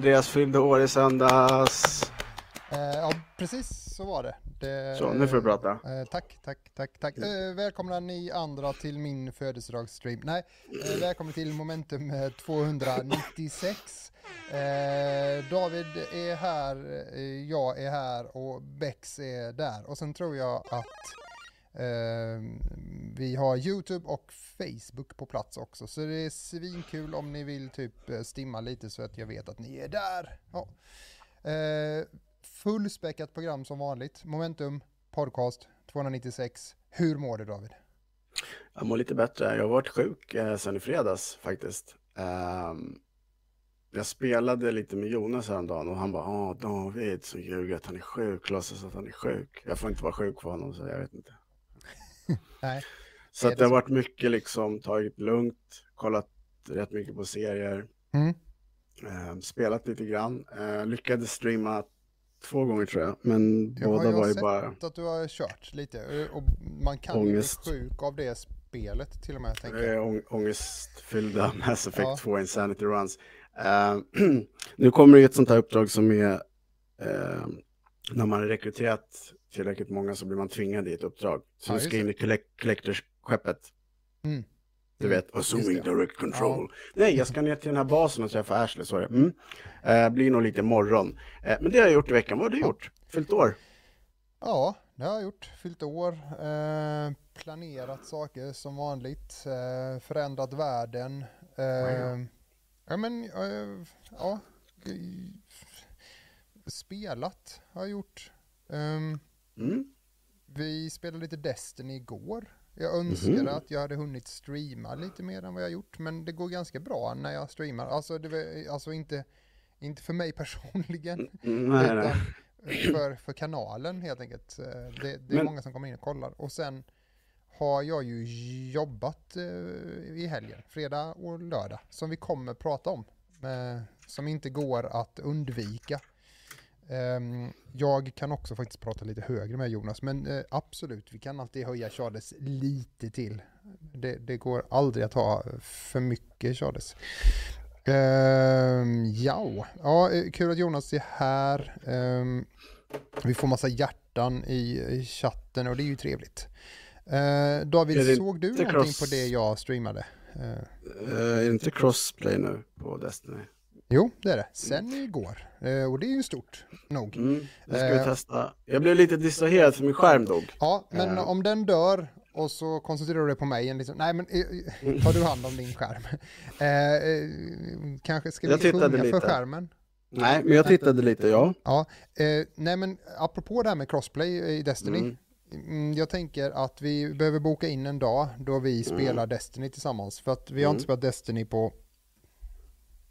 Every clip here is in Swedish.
Andreas fyllde år i söndags. Eh, ja, precis så var det. det Så, nu får du prata. Eh, tack, tack, tack, tack. Eh, välkomna ni andra till min födelsedagsstream. Nej, eh, välkommen till Momentum eh, 296. Eh, David är här, eh, jag är här och Bex är där. Och sen tror jag att eh, Ehm, vi har Youtube och Facebook på plats också. Så det är svinkul om ni vill typ eh, stimma lite så att jag vet att ni är där. Ja. Eh, fullspäckat program som vanligt. Momentum podcast 296. Hur mår du David? Jag mår lite bättre. Jag har varit sjuk eh, sedan i fredags faktiskt. Ehm, jag spelade lite med Jonas häromdagen och han bara, Åh David, så ljuger att han är sjuk, låtsas att han är sjuk. Jag får inte vara sjuk för honom så jag vet inte. Nej. Så det det har varit mycket liksom tagit lugnt, kollat rätt mycket på serier, Mm. eh, spelat lite grann. Eh, lyckades streama två gånger tror jag, men Jag har båda var ju sett bara att du har kört lite eh, och man kan Ångest. bli sjuk av det spelet till och med tänker jag. eh, ång- ångestfyllda Mass Effect Ja. 2 Insanity Runs. Eh, nu kommer det ett sånt här uppdrag som är eh, när man har rekryterat tillräckligt många så blir man tvingad i ett uppdrag. Så Ja, collect- Collectors-skeppet. Mm. Du Mm, vet, assuming direct control. Nej, jag ska ner till den här basen och träffa Ashley, det. Mm. Eh, blir nog lite morgon. Eh, men det har jag gjort i veckan. Vad har du Ja. gjort? Fyllt år? Ja, det har jag gjort. Fyllt år, eh, planerat saker som vanligt, eh, förändrat världen. Eh, ja, men eh, ja, spelat har jag gjort. Ehm, Mm. Vi spelade lite Destiny igår. Jag önskade Mhm. att jag hade hunnit streama lite mer än vad jag gjort, men det går ganska bra när jag streamar. Alltså, det, alltså inte, inte för mig personligen, Mm, Nej, utan nej. för, för kanalen helt enkelt. Eh, Det, det är Men- många som kommer in och kollar. Och sen har jag ju jobbat eh, i helgen, fredag och lördag, som vi kommer prata om. eh, Som inte går att undvika. Ehm, Jag kan också faktiskt prata lite högre med Jonas, men eh, absolut, vi kan alltid höja Charles lite till. Det, det går aldrig att ha för mycket Charles. Ehm, ja, ja, eh, kul att Jonas är här. Ehm, vi får massa hjärtan i, chatten och det är ju trevligt. Är David, såg du någonting cross- på det jag streamade? Är det inte crossplay nu på Destiny? Jo, det är det. Sen igår. Eh, och det är ju stort nog. Mm. Det ska vi Eh. testa. Jag blev lite distraherad för min skärm dog. Ja, men Eh. om den dör och så koncentrerar du dig på mig. en Liksom, nej, men tar du hand om din skärm. Eh, kanske ska vi Jag tittade sjunga för lite. skärmen? Nej, men jag tittade lite, ja. Ja, eh, nej men apropå det här med crossplay i Destiny. Mm. Mm, jag tänker att vi behöver boka in en dag då vi spelar Destiny tillsammans. För att vi har inte Mm. spelat Destiny på...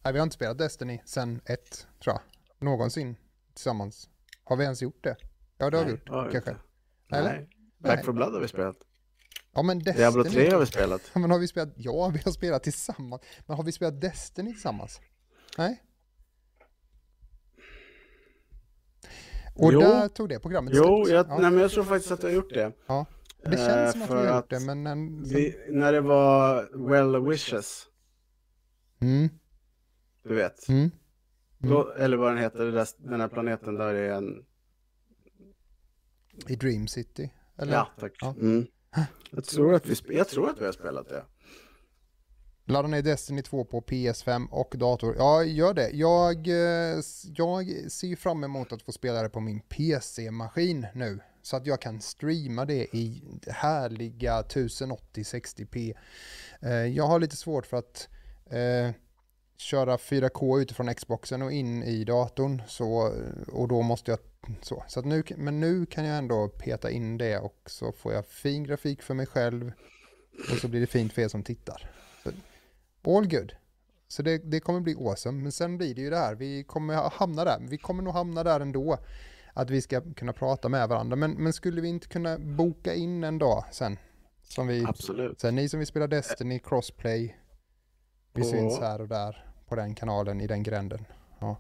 Nej, vi har inte spelat Destiny sen ett, tror jag. Någonsin tillsammans. Har vi ens gjort det? Ja, det har vi Nej, gjort, har vi kanske. inte. Eller? Nej. Back Nej. for Blood har vi spelat. Ja, men Destiny... Diablo 3 har vi spelat. Ja, men har vi spelat... Ja, vi har spelat tillsammans. Men har vi spelat Destiny tillsammans? Nej? Och Jo. där tog det programmet Jo, slut. jag, ja. nej, men jag tror faktiskt att jag har gjort det. ja. Det känns Eh, som att vi har gjort det, men... En, sen... Vi, när det var Well Wishes, mm, du vet. mm. Då, eller vad den heter, där, den här planeten där är en... I Dream City? Eller? Ja, tack. Ja. Mm. Jag, tror att vi, jag tror att vi har spelat det. Ladda ner Destiny 2 på PS5 och dator. Ja, gör det. Jag, eh, jag ser fram emot att få spela det på min PC-maskin nu. Så att jag kan streama det i härliga 1080-60p. Eh, Jag har lite svårt för att eh, köra 4K utifrån Xboxen och in i datorn. Så, och då måste jag så. så nu, men nu kan jag ändå peta in det och så får jag fin grafik för mig själv. Och så blir det fint för er som tittar. Så, all good. Så det, det kommer bli awesome. Men sen blir det ju det här, vi kommer hamna där. Vi kommer nog hamna där ändå. Att vi ska kunna prata med varandra. Men, men skulle vi inte kunna boka in en dag sen? Som vi, Absolut. sen ni som vill spela Destiny, Crossplay. Vi På- syns här och där på den kanalen i den gränden. Ja.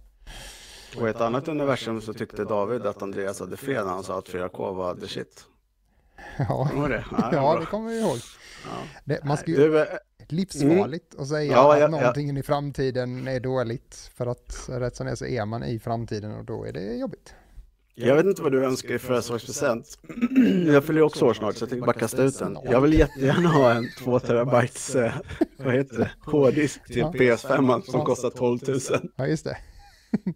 Och i ett annat universum så tyckte David att Andreas hade fel när han sa att 4K var the shit. Ja, Kommer det? Ja, ja bra. det kommer vi ihåg. Ja. Det, man ska ju, eh, livsfarligt att säga Ja, att ja, ja. någonting i framtiden är dåligt. För att rätt som det är så är man i framtiden och då är det jobbigt. Jag vet inte vad du önskar i födelsedagspresent. Jag fyller ju också år snart så jag tänkte bara kasta ut den. Jag vill jättegärna ha en 2 terabytes, eh, vad heter det, hårddisk till Ja. PS5 som kostar 12 000. Ja, just det.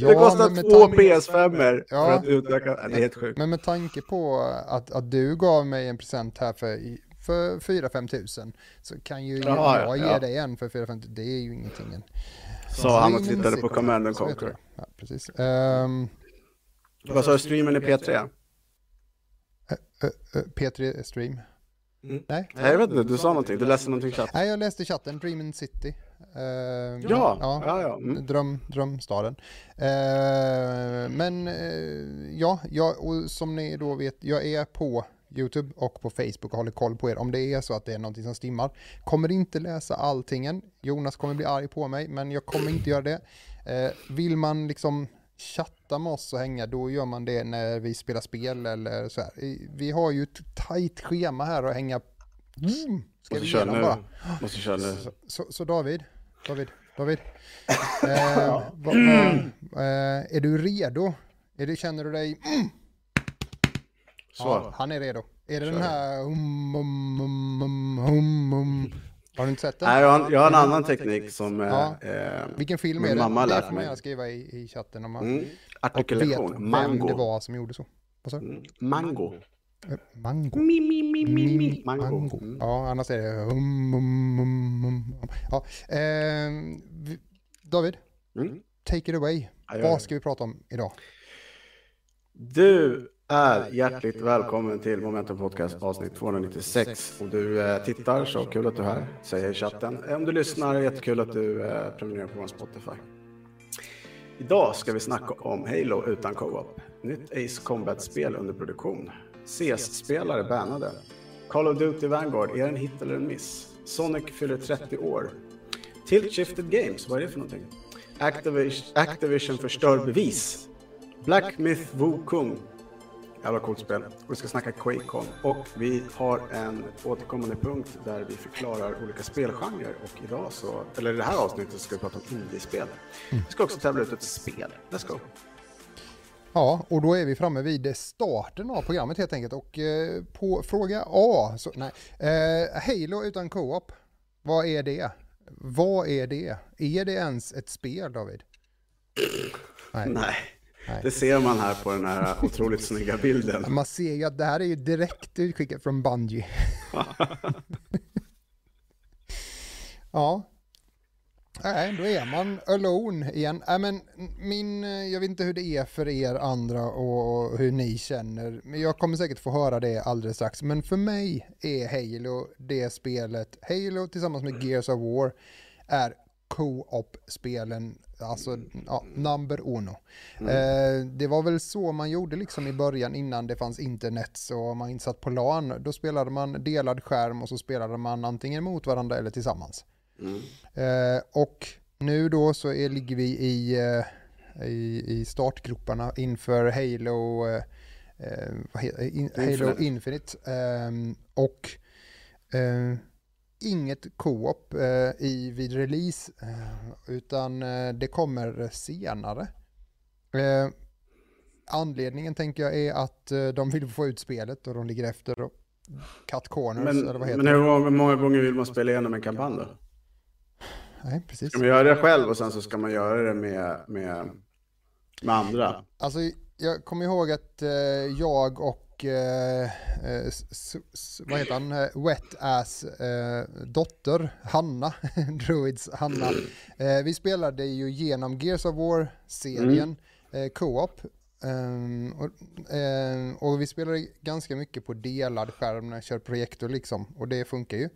Det kostar två tanke- PS5 Ja. för att utöka, det är helt sjukt. Men med tanke på att, att du gav mig en present här för, för 4-5 tusen så kan ju Ja, jag ja, ge ja. dig en för 4-5 tusen. Det är ju ingenting. Sa han och tittade på. Command Conquer. Ja, precis. Ehm, Vad sa du, streamen i P3? ö, ö, P3 Stream. Mm. Nej. Nej, jag vet inte, du sa någonting, du läste någonting i chatten. Nej, jag läste i chatten, Dream City. Ehm, Ja, ja, ja. Mm. Dröm, drömstaden. Ehm, men eh, ja, jag, och som ni då vet, jag är på YouTube och på Facebook och håller koll på er om det är så att det är någonting som stimmar. Kommer inte läsa allting än. Jonas kommer bli arg på mig, men jag kommer inte göra det. Eh, vill man liksom chatta med oss och hänga, då gör man det när vi spelar spel eller så här. Vi har ju ett tajt schema här att hänga Mm, ska Måste vi köra nu. bara? Måste köra nu. Så, så, så David, David, David. Eh, va, va, eh, är du redo? Är det, känner du dig... Mm, ja, Så. han är redo. Är det Kör. den här... Um, um, um, um, um, um. Har du inte sett den? Nej, jag har, jag har en annan teknik som eh, Ja. eh, Vilken film är det? mamma det får man mig. gärna skriva i, i chatten om man mm, artikulation. vem det Mango. var som gjorde så. Vad sa du? Mm, Mango. Eh, Mango. Mi, mi, mi, mi, mi. Mango. mango. Mm. Ja, annars är det... Um, um, um, um. Ja, eh, vi- David, Mm. take it away. Vad ska vi prata om idag? Du är hjärtligt välkommen till Momentum Podcast avsnitt 296. Om du eh, tittar så kul att du är här, säg hej i chatten. Om du lyssnar, jättekul att du eh, prenumererar på vår Spotify. Idag ska vi snacka om Halo utan co-op. Nytt Ace Combat-spel under produktion. CS-spelare bannade. Call of Duty Vanguard, är det en hit eller en miss? Sonic fyller 30 år. Tilt Shifted Games, vad är det för någonting? Activision, Activision förstör bevis. Black Myth Wukong. Jävla coolt spel. Och vi ska snacka QuakeCon. Och vi har en återkommande punkt där vi förklarar olika spelgenrer. Och idag så, eller i det här avsnittet ska vi prata om indiespel. Vi ska också tävla ut ett spel. Let's go. Ja, och då är vi framme vid starten av programmet helt enkelt. Och eh, på fråga A, så, nej, eh, Halo utan co-op, vad är det? Vad är det? Är det ens ett spel, David? Nej, Nej. Det ser man här på den här otroligt snygga bilden. Man ser ju att det här är ju direkt utskickat från Bungie. ja. Nej, då är man alone igen. Nej, men min, jag vet inte hur det är för er andra och, och hur ni känner. Men jag kommer säkert få höra det alldeles strax. Men för mig är Halo det spelet, Halo tillsammans med Gears of War, är co-op-spelen, alltså ja, number uno. Eh, det var väl så man gjorde liksom i början innan det fanns internet så man inte satt på LAN. Då spelade man delad skärm och så spelade man antingen mot varandra eller tillsammans. Mm. Eh, och nu då så är, ligger vi i, eh, i, i startgroparna inför Halo, eh, eh, in, Halo Infinite. Ehm, och eh, inget co-op eh, i, vid release eh, utan eh, det kommer senare. Eh, anledningen tänker jag är att eh, de vill få ut spelet och de ligger efter och cut corners Men, eller vad heter men det? hur många, många gånger vill man spela igenom en kampanj då? Nej, precis. Ska man göra det själv och sen så ska man göra det med, med, med andra? Alltså, jag kommer ihåg att eh, jag och, eh, eh, vad heter han, eh, Wet Ass eh, dotter, Hanna, Druids Hanna, eh, vi spelade ju genom Gears of War-serien, eh, co-op. ehm, och, ehm, och vi spelade ganska mycket på delad skärm när jag kör projektor liksom, och det funkar ju.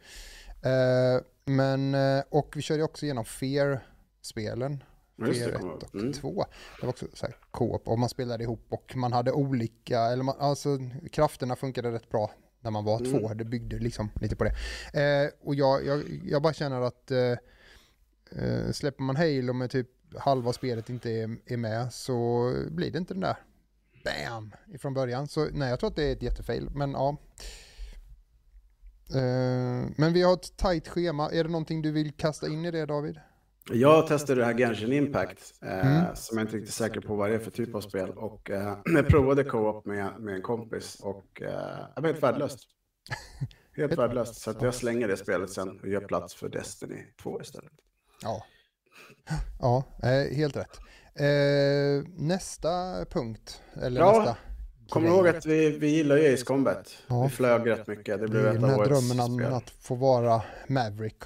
Men, och vi körde också igenom Fear-spelen. Just det, Fear kommer 1 jag och. Mm. 2. Det var också så här co-op och man spelade ihop och man hade olika, eller man, alltså krafterna funkade rätt bra när man var Mm. två. Det byggde liksom lite på det. Eh, och jag, jag, jag bara känner att eh, eh, släpper man Halo med typ halva spelet inte är, är med så blir det inte den där BAM ifrån början. Så nej, jag tror att det är ett jättefail. Men ja. Eh, men vi har ett tajt schema. Är det någonting du vill kasta in i det David? Jag testade det här Genshin Impact, eh, mm. som jag inte är riktigt säker på vad det är för typ av spel. Och eh, jag provade co-op med, med en kompis och eh, det var helt värdelöst. Helt värdelöst. Så att jag slänger det spelet sen och gör plats för Destiny 2 istället. Ja, ja eh, helt rätt. Eh, nästa punkt, eller ja. nästa Kommer du ihåg att vi, vi gillar ju Ace Combat? Ja. Vi flög rätt mycket. Det blev ett av årets drömmen spel. att få vara Maverick.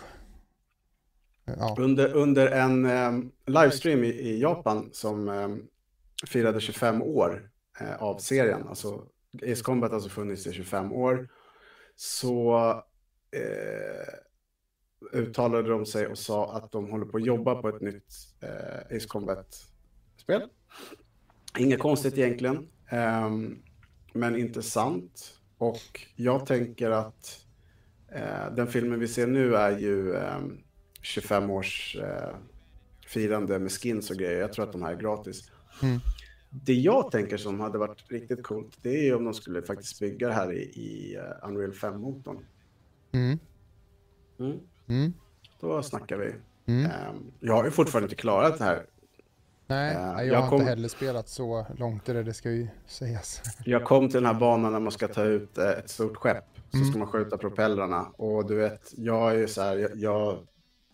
Ja. Under, under en um, livestream i, i, Japan som um, firade 25 år uh, av serien, alltså Ace Combat har alltså funnits i 25 år, så uh, uttalade de sig och sa att de håller på att jobba på ett nytt uh, Ace Combat-spel. Inget konstigt egentligen. Um, men intressant. Och jag tänker att den filmen vi ser nu är ju 25 års uh, firande med skins och grejer. Jag tror att de här är gratis. Mm. Det jag tänker som hade varit riktigt coolt, det är ju om de skulle faktiskt bygga det här i, i uh, Unreal 5-motorn. Mm. Mm. Mm. Då snackar vi. Um, jag har ju fortfarande inte klarat det här Nej, uh, jag, jag har kom... inte heller spelat så långt i det, det ska ju sägas. Jag kom till den här banan när man ska ta ut eh, ett stort skepp. Så mm. ska man skjuta propellrarna. Och du vet, jag är ju så här, jag, jag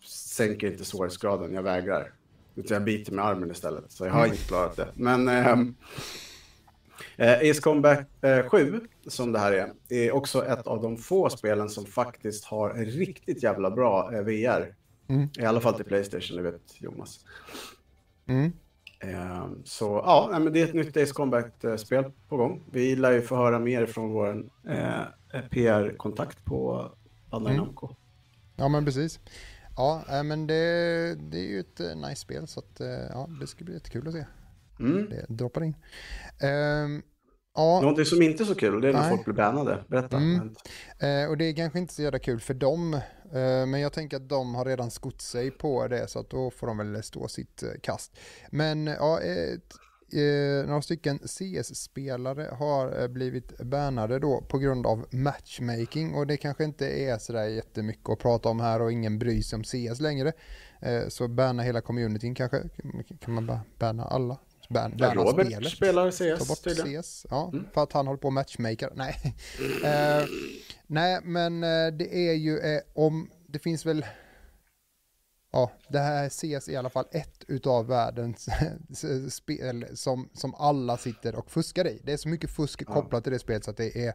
sänker inte svårighetsgraden, jag vägrar. Utan jag biter med armen istället. Så jag har mm. inte klarat det. Men ähm, äh, Ace Combat äh, 7, som det här är, är också ett av de få spelen som faktiskt har riktigt jävla bra äh, VR. Mm. I alla fall till Playstation, det vet Jonas. Mm. Ehm, så ja, men det är ett nytt Ace Combat-spel på gång. Vi lär ju få höra mer från vår eh, PR-kontakt på Bandai mm. Namco. Ja, men precis. Ja, eh, men det, det är ju ett eh, nice spel så att, ja, det ska bli jättekul att se. Mm. Det droppar in. Um, Ja. Någonting som inte är så kul, det är när Nej. folk blir bannade. Berätta. Mm. Eh, och det är kanske inte så jävla kul för dem, eh, men jag tänker att de har redan skott sig på det, så att då får de väl stå sitt eh, kast. Men ja, ett, eh, några stycken CS-spelare har eh, blivit bannade då på grund av matchmaking och det kanske inte är sådär jättemycket att prata om här och ingen bryr sig om CS längre. Eh, så banna hela communityn kanske, kan man bara banna alla? Ban, ja, Robert spelet. spelar CS Ta bort tydligen. CS, ja, mm. för att han håller på matchmaker. Nej, uh, nej men uh, det är ju uh, om, det finns väl, ja, det här är i alla fall ett utav världens spel som, som alla sitter och fuskar i. Det är så mycket fusk ja. kopplat till det spelet så att det är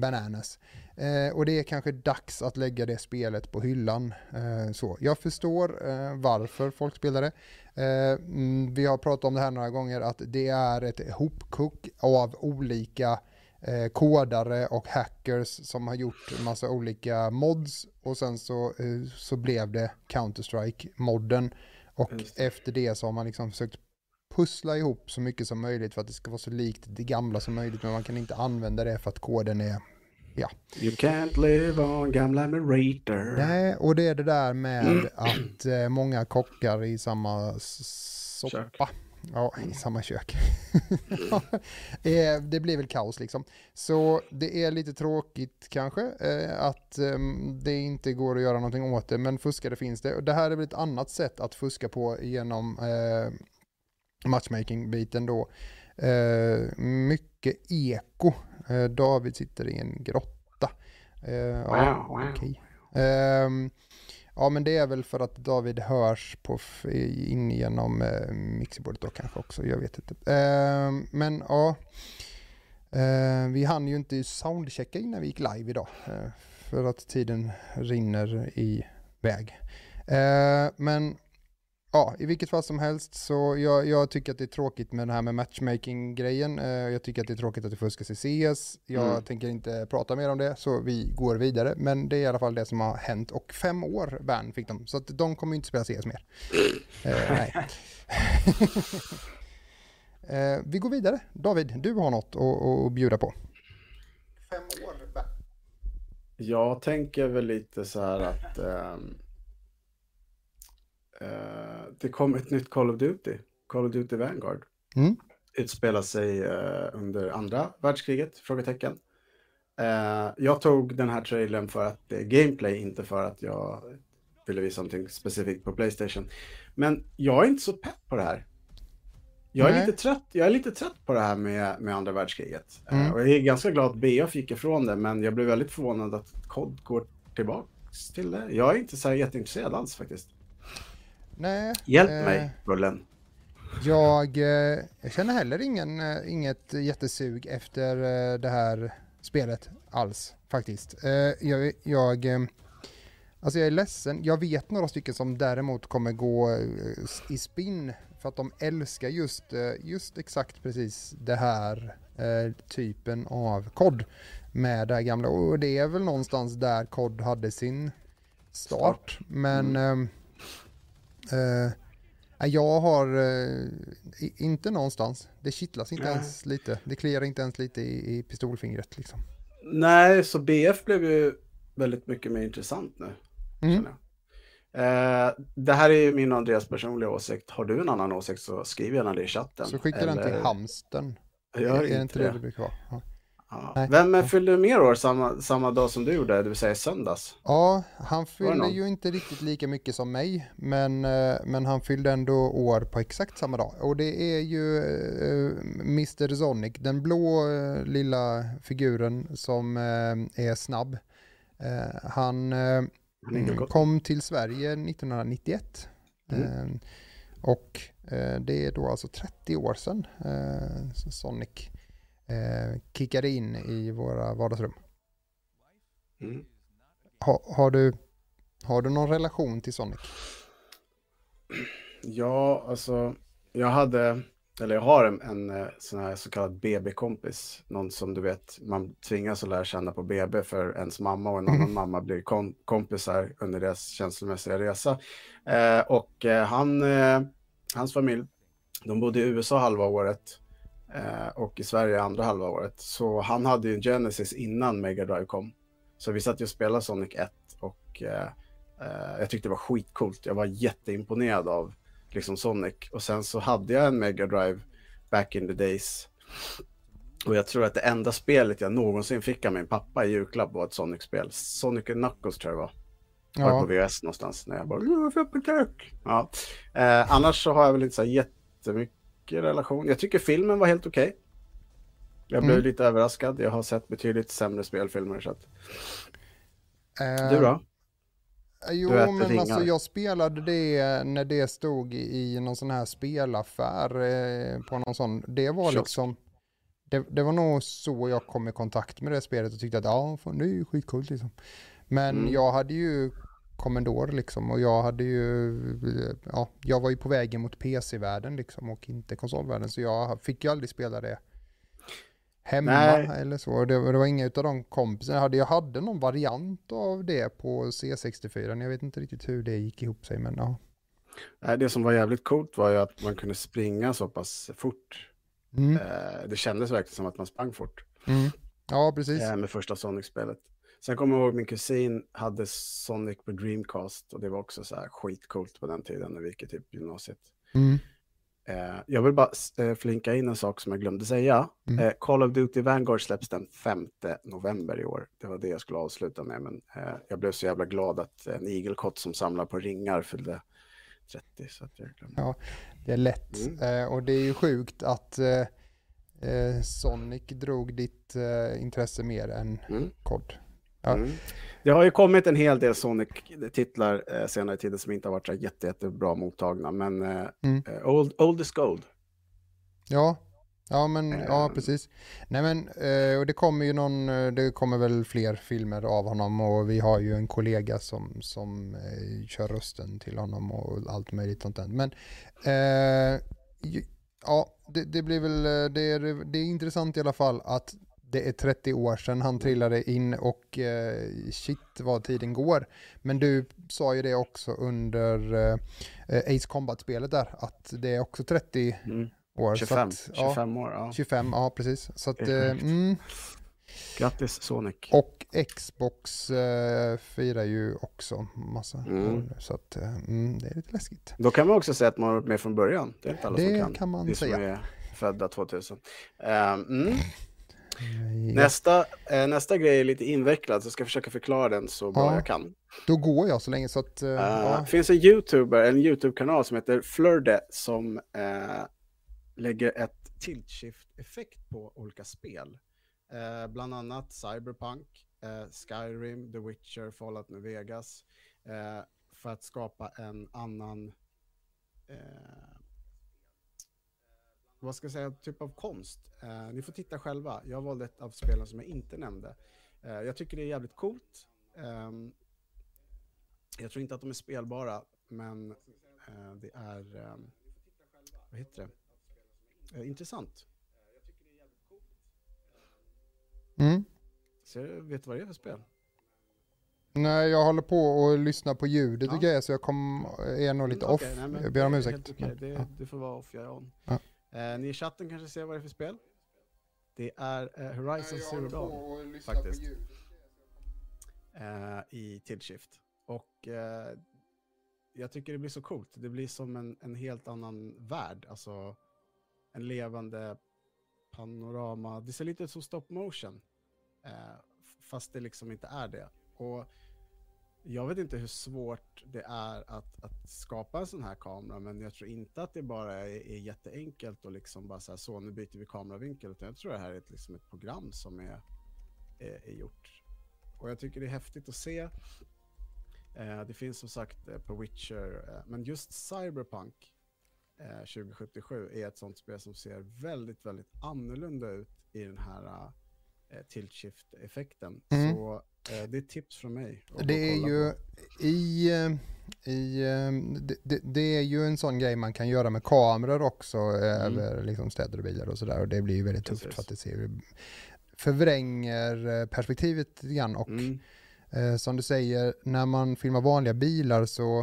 bananas. Eh, och det är kanske dags att lägga det spelet på hyllan. Eh, så. Jag förstår eh, varför folk spelar det. Eh, mm, vi har pratat om det här några gånger att det är ett hopkok av olika eh, kodare och hackers som har gjort massa olika mods och sen så, eh, så blev det Counter-Strike-modden och det. efter det så har man liksom försökt pussla ihop så mycket som möjligt för att det ska vara så likt det gamla som möjligt men man kan inte använda det för att koden är ja. You can't live on gamla Merator. Nej, och det är det där med mm. att eh, många kockar i samma soppa. Kök. Ja, i samma kök. Eh, det blir väl kaos liksom. Så det är lite tråkigt kanske eh, att eh, det inte går att göra någonting åt det, men fuskare finns det. Och det här är väl ett annat sätt att fuska på genom eh, matchmaking-biten då. Mycket eko. David sitter i en grotta. Wow, wow. Okay. Ja, men det är väl för att David hörs på in genom eh, mixerbordet då kanske också. Jag vet inte. Eh, men ja, eh, vi hann ju inte soundchecka innan vi gick live idag. Eh, för att tiden rinner iväg. Eh, men Ja, i vilket fall som helst så jag, jag, tycker att det är tråkigt med det här med matchmaking-grejen. Eh, jag tycker att det är tråkigt att det fuskas i CS. Jag mm. tänker inte prata mer om det, så vi går vidare. Men det är i alla fall det som har hänt. Och fem år ban fick de, så att de kommer inte spela CS mer. eh, nej. eh, vi går vidare. David, du har något att, att bjuda på. Fem år ban. Jag tänker väl lite så här att... Eh, det kom ett nytt Call of Duty, Call of Duty Vanguard. Mm. Utspelar sig eh, under andra världskriget? Frågetecken. Eh, jag tog den här trailern för att det är gameplay, inte för att jag ville visa någonting specifikt på Playstation. Men jag är inte så pepp på det här. Jag är, Nej. lite trött, jag är lite trött på det här med, med andra världskriget. Eh, Mm. och jag är ganska glad att BF gick ifrån det, men jag blev väldigt förvånad att COD går tillbaks till det. Jag är inte så här jätteintresserad alls faktiskt. Nej. Hjälp eh, mig, Bullen. Jag, eh, jag känner heller ingen, eh, inget jättesug efter eh, det här spelet alls faktiskt. Jag, jag, alltså jag är ledsen. Jag vet några stycken som däremot kommer gå i spinn för att de älskar just, just exakt precis det här eh, typen av kod med det här gamla. Och det är väl någonstans där kod hade sin start. Men ehm, eh, Nej, Jag har eh, inte någonstans. Det kittlas inte Nej. ens lite. Det kliar inte ens lite i, i pistolfingret liksom. Nej, så BF blev ju väldigt mycket mer intressant nu. Mm. Eh, det här är ju min och Andreas personliga åsikt. Har du en annan åsikt så skriv gärna det i chatten. Så skicka den till Eller- hamstern. Gör är inte inte det det det. brukar vara? Ja. Ja. Vem fyllde mer år samma, samma dag som du gjorde, det vill säga söndags? Ja, han fyllde ju inte riktigt lika mycket som mig, men, eh, men han fyllde ändå år på exakt samma dag. Och det är ju eh, Mr Sonic, den blå eh, lilla figuren som är snabb. Han kom till Sverige 1991. Mm. Och det är då alltså 30 år sedan Sonic eh, kickade in i våra vardagsrum. Mm. Ha, har, du, har du någon relation till Sonic? Ja, alltså, jag hade, eller jag har en, en eh, sån här så kallad BB-kompis. Någon som du vet, man tvingas att lära känna på BB för ens mamma och en annan mamma blir kom, kompisar under deras känslomässiga resa. Eh, och eh, han, eh, hans familj, de bodde i USA halva året och i Sverige andra halva året. Så han hade ju en Genesis innan Mega Drive kom. Så vi satt ju och spelade Sonic 1 och eh, eh, jag tyckte det var skitcoolt. Jag var jätteimponerad av liksom Sonic. Och sen så hade jag en Mega Drive back in the days. Och jag tror att det enda spelet jag någonsin fick av min pappa i julklapp var ett Sonic-spel. Sonic Knuckles tror jag det var. Var på VHS någonstans när jag bara "Jag får på kök." ja. eh, Annars så har jag väl inte så här jättemycket relation. Jag tycker filmen var helt okej. Jag blev Mm. lite överraskad. Jag har sett betydligt sämre spelfilmer. Så att... eh, Du då? Jo, Du men ringar. alltså jag spelade det när det stod i någon sån här spelaffär eh, på någon sån. Det var Kiosk. liksom, det, det var nog så jag kom i kontakt med det spelet och tyckte att ja, fan, det är ju skitcoolt liksom. Men Mm. jag hade ju Commodore liksom och jag hade ju, ja, jag var ju på vägen mot PC-världen liksom och inte konsolvärlden så jag fick ju aldrig spela det hemma Nej. eller så. Det, var- det var inga utav de kompisarna jag hade. Jag hade någon variant av det på C64. Jag vet inte riktigt hur det gick ihop sig men ja. Nej, Det som var jävligt coolt var ju att man kunde springa så pass fort. Mm. Eh, Det kändes verkligen som att man sprang fort Mm. Ja, precis. eh, med första Sonic-spelet. Sen kommer jag ihåg min kusin hade Sonic på Dreamcast och det var också så här skitcoolt på den tiden när vi gick i typ gymnasiet. Mm. Eh, jag vill bara eh, flinka in en sak som jag glömde säga. Mm. Eh, Call of Duty Vanguard släpps den 5 november i år. Det var det jag skulle avsluta med, men eh, jag blev så jävla glad att en igelkott som samlar på ringar fyllde 30. Så att jag glömde. Ja. Det är lätt. Mm. Eh, och det är ju sjukt att eh, Sonic drog ditt intresse mer än Mm. COD. Ja. Mm. Det har ju kommit en hel del Sonic-titlar eh, senare i tiden som inte har varit så jätte, jättebra mottagna, men eh, Mm. eh, old, old is gold. Ja, ja men ja Ehm. precis. Nej men eh, och det kommer ju någon, eh, det kommer väl fler filmer av honom och vi har ju en kollega som, som eh, kör rösten till honom och allt möjligt sånt där. Men eh, ju- ja, det, det blir väl, eh, det är, det är intressant i alla fall att det är 30 år sedan han trillade in och eh, shit vad tiden går. Men du sa ju det också under eh, Ace Combat-spelet där, att det är också 30 Mm. år. så 25, att, ja, 25 år, ja. 25, ja precis. Så att, Det eh, mm, Grattis Sonic. Och Xbox eh, firar ju också massa. Mm. Så att, eh, mm, det är lite läskigt. Då kan man också säga att man har varit med från början. Det är inte alla Det som kan. kan man Det som säga. är födda 2000. Ehm, mm. Nästa, eh, nästa grej är lite invecklad, så jag ska försöka förklara den så bra Ja. jag kan. då går jag så länge så att... eh, Det ja. finns en YouTuber, en YouTube-kanal som heter Flörde som eh, lägger ett tilt-shift-effekt på olika spel. Eh, bland annat Cyberpunk, eh, Skyrim, The Witcher, Fallout New Vegas. Eh, för att skapa en annan, eh, vad ska jag säga, typ av konst. Eh, ni får titta själva. Jag valde ett av spelen som jag inte nämnde. Eh, jag tycker det är jävligt coolt. Ehm, jag tror inte att de är spelbara, men eh, det är, eh, vad heter det, eh, intressant. Mm. Så, vet du vad det är för spel? Nej, jag håller på och lyssnar på ljudet och Ja. grejer så jag kom, är nog lite Mm, off. okej, nej, jag ber om ursäkt. men, Det, ja. det får vara off, jag är on. Ja. Eh, ni i chatten kanske ser vad det är för spel? Det är eh, Horizon Zero Dawn faktiskt. eh, i Tilt-Shift. Och eh, jag tycker det blir så coolt. Det blir som en, en helt annan värld. Alltså en levande panorama. Det ser lite ut som stop motion. Eh, fast det liksom inte är det. Och jag vet inte hur svårt det är att, att skapa en sån här kamera, men jag tror inte att det bara är, är jätteenkelt och liksom bara så här, så nu byter vi kameravinkel, utan jag tror det här är ett, liksom ett program som är, är, är gjort. Och jag tycker det är häftigt att se. Eh, det finns som sagt eh, på Witcher, eh, men just Cyberpunk eh, 2077 är ett sånt spel som ser väldigt, väldigt annorlunda ut i den här eh, tilt-shift-effekten. Mm. Så eh, det är tips från mig. Det är ju på. i, eh, i eh, det, det, det är ju en sån grej man kan göra med kameror också eh, Mm. över liksom städer och bilar och sådär och det blir ju väldigt tufft Precis. för att det ser förvränger eh, perspektivet lite grann och Mm, eh, som du säger när man filmar vanliga bilar så,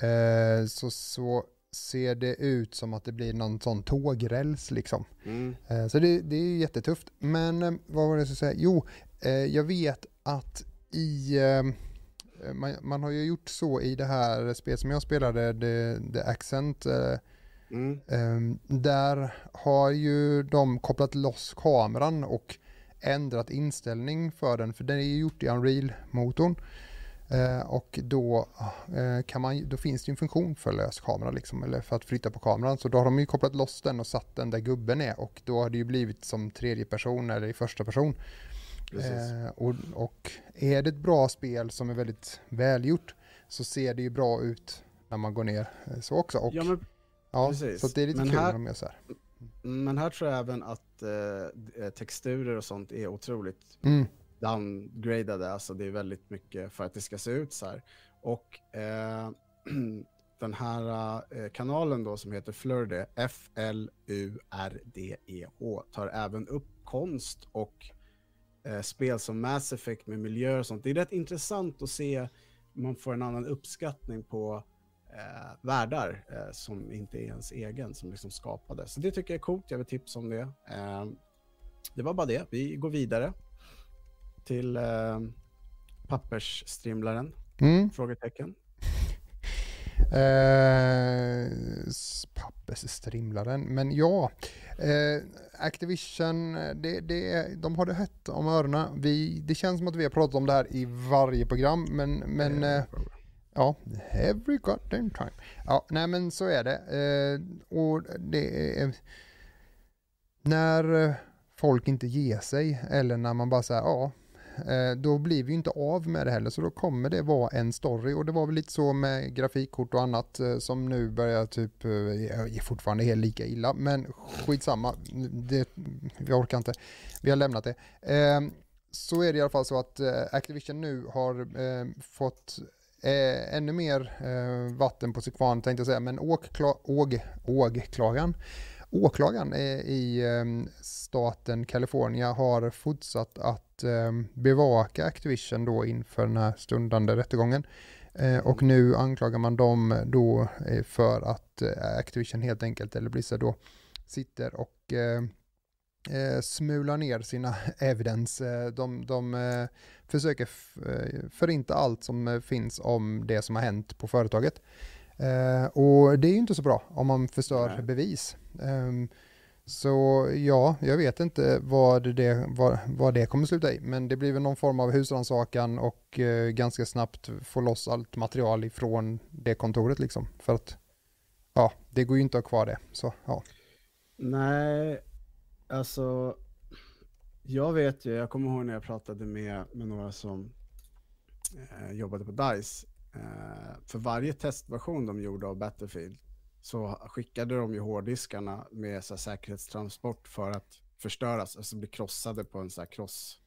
eh, så, så ser det ut som att det blir någon sån tågräls liksom. mm, Eh, Så det, det är jättetufft. Men eh, vad var det jag skulle säga? Jo, eh, jag vet att i... eh, Man, man har ju gjort så i det här spelet som jag spelade, The, The Accent. eh, mm, eh, Där har ju de kopplat loss kameran och ändrat inställning för den. För den är ju gjort i Unreal-motorn. Eh, och då, eh, kan man, då finns det ju en funktion för lös kamera liksom, eller för att flytta på kameran. Så då har de ju kopplat loss den och satt den där gubben är och då har det ju blivit som tredje person eller i första person. Eh, och, och är det ett bra spel som är väldigt välgjort så ser det ju bra ut när man går ner eh, så också. Och, ja, men, ja, precis. Så det är lite Men kul här- när de gör så här. men här tror jag även att eh, texturer och sånt är otroligt Mm, downgradade, alltså det är väldigt mycket för att det ska se ut så här. Och eh, den här eh, kanalen då som heter Flurde, F-L-U-R-D-E-H, tar även upp konst och eh, spel som Mass Effect med miljöer och sånt. Det är rätt intressant att se, man får en annan uppskattning på eh, världar eh, som inte är ens egen, som liksom skapade. Så det tycker jag är coolt, jag vill tipsa om det. Eh, det var bara det, vi går vidare till eh, pappersstrimlaren? mm. Frågetecken. Eh, pappersstrimlaren, men ja. Eh, Activision, det, det, de har det hett om öronen. Vi, det känns som att vi har pratat om det här i varje program, men, men eh, ja, every goddamn time. Ja, nej men så är det. Eh, och det är när folk inte ger sig eller när man bara säger ja, Eh, då blir vi ju inte av med det heller så då kommer det vara en story. Och det var väl lite så med grafikkort och annat eh, som nu börjar typ, eh, är fortfarande helt lika illa. Men skitsamma, det, vi orkar inte, vi har lämnat det. Så är det i alla fall så att Activision nu har fått eh, ännu mer eh, vatten på sin kvarn tänkte jag säga, men åkla, åg, Åklagaren eh, i staten California har fortsatt att eh, bevaka Activision då inför den här stundande rättegången. Eh, och nu anklagar man dem då eh, för att Activision helt enkelt, eller Blizzard då, sitter och eh, smular ner sina evidence. De de eh, försöker eh, förinta allt som finns om det som har hänt på företaget. Eh, och det är ju inte så bra om man förstör Nej. bevis. Ehm, så ja, jag vet inte vad det, vad, vad det kommer sluta i, men det blir väl någon form av husrannsakan och eh, ganska snabbt få loss allt material ifrån det kontoret liksom. För att ja, det går ju inte att ha kvar det. Så ja. Nej, alltså jag vet ju, jag kommer ihåg när jag pratade med, med några som eh, jobbade på DICE. Eh, för varje testversion de gjorde av Battlefield så skickade de ju hårddiskarna med så här, säkerhetstransport för att förstöras, alltså bli krossade på en så här kross,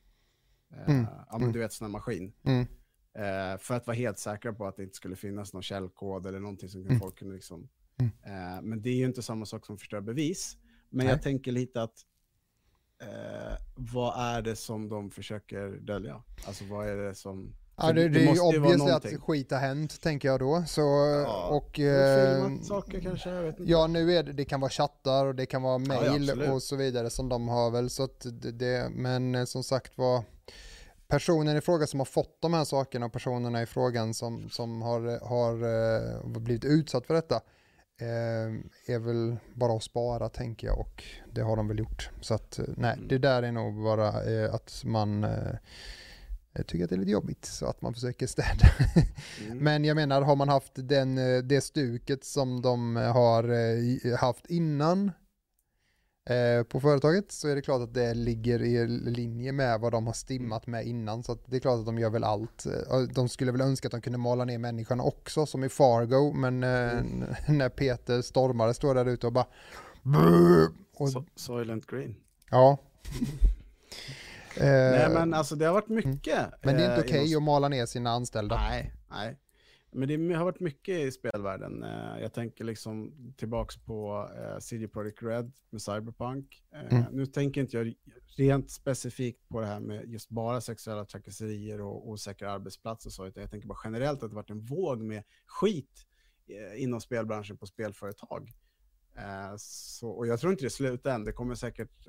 eh, Mm, ja men mm. du vet sån här maskin. Mm, Eh, för att vara helt säkra på att det inte skulle finnas någon källkod eller någonting som Mm. folk kunde liksom... Mm. Eh, men det är ju inte samma sak som förstör bevis. Men Nej. jag tänker lite att eh, vad är det som de försöker dölja? Alltså vad är det som... Ja, för det, det är ju måste vara obviously någonting. att skit har hänt, tänker jag då. Så, och, Filmat eh, saker kanske, jag vet inte. ja, nu är det, det kan vara chattar och det kan vara ja, mail absolut. och så vidare som de har väl. Så att det, det, men eh, som sagt var, personen i fråga som har fått de här sakerna och personerna i frågan som, som har, har eh, blivit utsatt för detta eh, är väl bara att spara tänker jag och det har de väl gjort. Så att eh, nej, Mm. det där är nog bara eh, att man eh, jag tycker att det är lite jobbigt så att man försöker städa. Mm. Men jag menar, har man haft den, eh, det stuket som de har eh, haft innan eh, på företaget så är det klart att det ligger i linje med vad de har stimmat med innan. Så det är klart att de gör väl allt. Eh, De skulle väl önska att de kunde mala ner människorna också som i Fargo. Men eh, Mm. när Peter stormare står där ute och bara och, So- Soylent Green. Ja. Eh, Nej men alltså det har varit mycket. men det är inte eh, okej inom att mala ner sina anställda. Nej, nej. Men det har varit mycket i spelvärlden. Eh, Jag tänker liksom tillbaks på CD Projekt Red med Cyberpunk. Mm. Nu tänker inte jag rent specifikt på det här med just bara sexuella trakasserier och osäkra arbetsplatser och så, utan jag tänker bara generellt att det varit en våg med skit inom spelbranschen på spelföretag. Så, och jag tror inte det slutar än. Det kommer säkert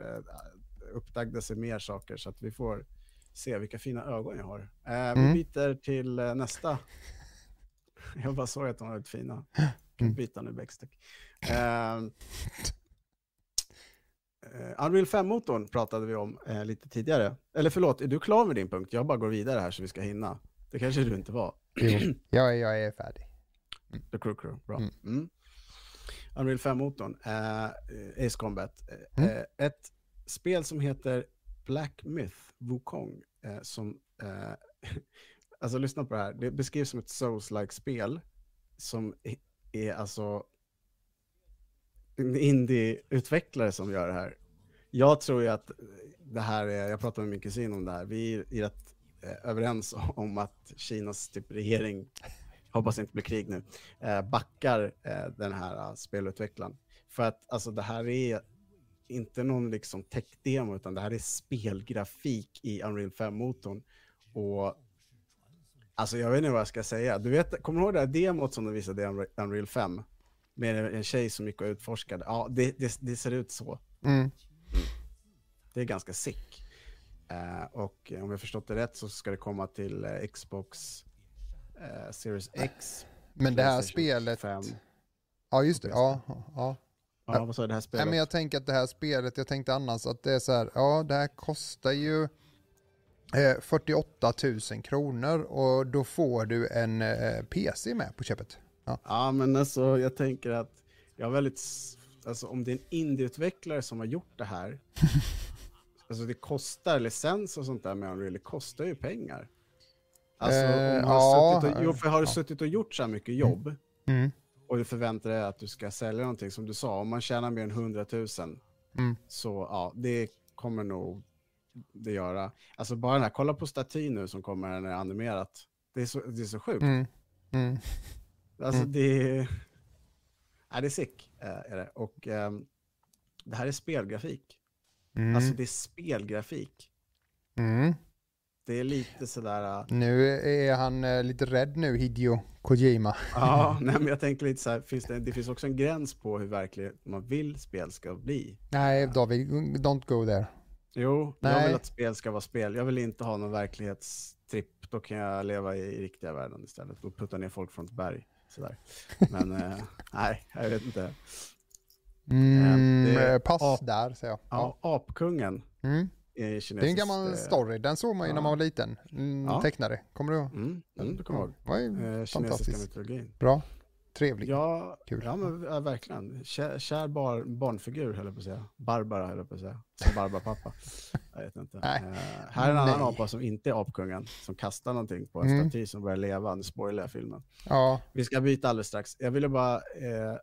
uppdagda sig mer saker så att vi får se vilka fina ögon jag har. Eh, Mm. Vi byter till eh, nästa. Jag bara såg att de var väldigt fina. Kan Mm. byta nu Bäckstick. Eh, eh, Unreal 5-motorn pratade vi om eh, lite tidigare. Eller förlåt, är du klar med din punkt? Jag bara går vidare här så vi ska hinna. Det kanske du inte var. Jo, jag, jag är färdig. The Crew Crew, bra. Mm. Mm. Unreal 5-motorn, eh, Ace Combat. Eh, Mm. eh, ett spel som heter Black Myth Wukong. Eh, som, eh, alltså lyssna på det här, det beskrivs som ett Souls-like spel. Som är, alltså en indie-utvecklare som gör det här. Jag tror ju att det här är, jag pratade med min kusin om det här, vi är rätt eh, överens om att Kinas typ regering hoppas det inte blir krig nu, eh, backar eh, den här eh, spelutvecklaren. För att alltså det här är inte någon liksom tech-demo, utan det här är spelgrafik i Unreal 5-motorn. Och alltså jag vet inte vad jag ska säga. Du vet, kommer du ihåg det här demot som de visade i Unre- Unreal 5? Med en tjej som gick och utforskade. Ja, det, det, det ser ut så. Mm. Det är ganska sick. Eh, och om jag förstått det rätt så ska det komma till eh, Xbox eh, Series X. Men det här spelet, 5. ja just det, ja. ja. Ja, vad sa det här Nej, spelet? men jag tänker att det här spelet, jag tänkte annars att det är så här, ja det här kostar ju eh, 48 000 kronor och då får du en eh, PC med på köpet. Ja, men alltså jag tänker att jag har väldigt, alltså om det är en indieutvecklare som har gjort det här, alltså det kostar licens och sånt där med Unreal, det kostar ju pengar. Alltså Eh, om man ja, har, suttit och, jo, för har du ja. suttit och gjort så här mycket jobb Mm. Och du förväntar dig att du ska sälja någonting, som du sa, om man tjänar mer än 100 000, Mm. så ja, det kommer nog det göra. Alltså bara den här, kolla på statyn nu som kommer när det är animerat. Det är så, det är så sjukt. Mm. Mm. Alltså Mm. det är... Ja, det är sick. eh, Är det. Och ehm, det här är spelgrafik. Mm. Alltså det är spelgrafik. Det är lite sådär... Uh... Nu är han uh, lite rädd nu, Hideo Kojima. Ja, nej, men jag tänker lite så här, finns det, det finns också en gräns på hur verkligt man vill spel ska bli. Nej, David, don't go there. Jo, nej. jag vill att spel ska vara spel. Jag vill inte ha någon verklighetstripp. Då kan jag leva i riktiga världen istället och putta ner folk från ett berg. Sådär. Men uh, nej, jag vet inte. Mm, det, pass ap, där, säger jag. Ja, ja Apkungen. Mm. Det är en gammal eh, story, den såg man ju ja. när man var liten. Mm, ja. Tecknare, kommer du ihåg? Mm, mm, det kommer jag ihåg. Var ju eh, fantastiskt. Bra, trevlig, ja, kul. Ja, men ja, verkligen. Kär, kär bar, barnfigur, höll jag på att säga. Barbara, höll jag på att säga. Som Barbara-pappa. jag vet inte. Nej. Uh, här är en annan apa som inte är apkungen, som kastar någonting på en mm. staty som börjar leva. Nu spoilar jag filmen. Ja. Vi ska byta alldeles strax. Jag ville bara, eh,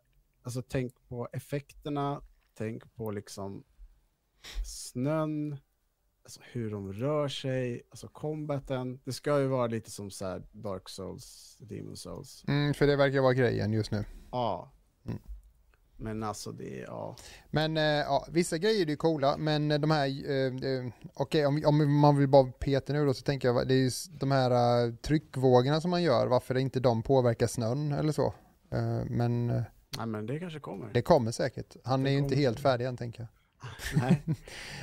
alltså tänk på effekterna, tänk på liksom snön, alltså hur de rör sig, alltså combaten. Det ska ju vara lite som så Dark Souls, Demon Souls. Mm, för det verkar vara grejen just nu. Ja. Mm. Men alltså det, ja. Men äh, ja, vissa grejer är ju coola, men de här, äh, äh, okej okay, om, om, man vill bara peta nu då så tänker jag, det är ju de här uh, tryckvågorna som man gör, varför inte de påverkar snön eller så. men... Nej men det kanske kommer. Det kommer säkert. Han det är ju inte helt färdig än tänker jag. Nej,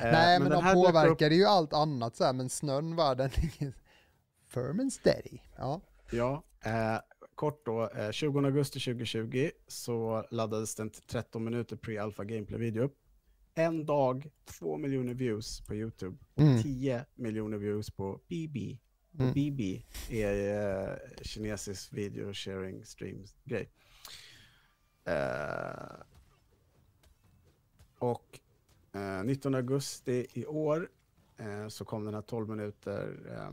Nej men, men de påverkar upp... ju allt annat så här, men snön var den firm and steady. Ja, ja eh, kort då, eh, 20 augusti 2020 så laddades den 13 minuter pre-alpha gameplay-video upp. En dag, 2 miljoner views på YouTube och mm. 10 miljoner views på BB. Mm. BB är eh, kinesisk video sharing stream grej. Eh, och 19 eh, augusti i år eh, så kom den här 12 minuter eh,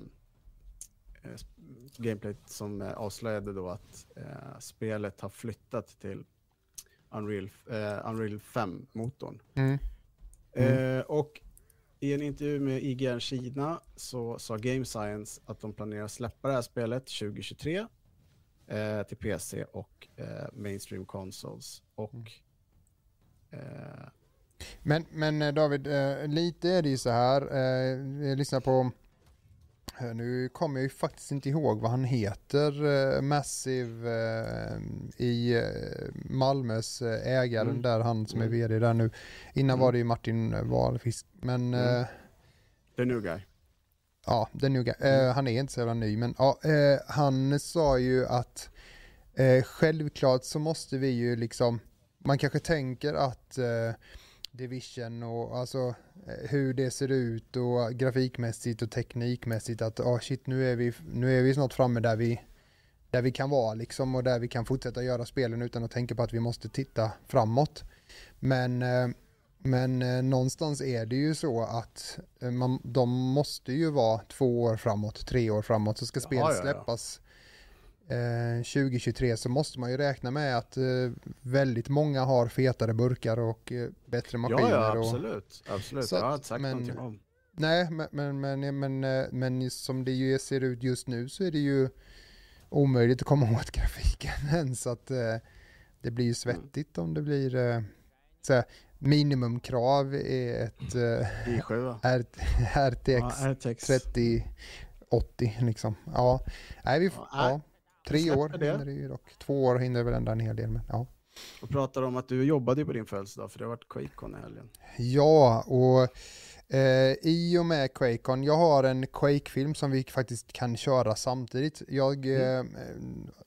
gameplay som avslöjade då att spelet har flyttat till Unreal, Unreal 5-motorn. Mm. Mm. och i en intervju med IGN Kina så sa Game Science att de planerar släppa det här spelet 2023 eh, till PC och eh, mainstream consoles. Och eh, men, men eh, David, eh, lite är det ju så här, eh, jag lyssnar på, nu kommer jag ju faktiskt inte ihåg vad han heter, Massive i Malmös ägaren mm. där, han som är mm. vd där nu. Innan mm. var det ju Martin Wahlqvist, men... Mm. The new guy. Ja, the new guy. Mm. han är inte så jävla ny, men ja, han sa ju att självklart så måste vi ju liksom, man kanske tänker att Division och alltså eh, hur det ser ut och grafikmässigt och teknikmässigt att oh shit nu är vi, nu är vi snart framme där vi, där vi kan vara liksom och där vi kan fortsätta göra spelen utan att tänka på att vi måste titta framåt. Men, eh, men eh, någonstans är det ju så att man, de måste ju vara två år framåt, tre år framåt så ska spelet ja, ja, ja. släppas 2023 eh, så måste man ju räkna med att eh, väldigt många har fetare burkar och eh, bättre maskiner. Ja, ja absolut. Och, absolut. Så, jag har inte sagt men, någonting om. Nej, men, men, men, men, men som det ju ser ut just nu så är det ju omöjligt att komma åt grafiken än så att det blir ju svettigt mm. om det blir så minimumkrav är ett i7, RTX, ja, RTX 3080 liksom. Ja, nej vi ja, Tre år det. hinner det ju dock. Två år hinner väl ändå en hel del. Men, ja. Och pratar om att du jobbade på din födelsedag, för det har varit Quakecon i helgen. Ja, och eh, i och med Quakecon, jag har en Quake-film som vi faktiskt kan köra samtidigt. Jag, mm. eh,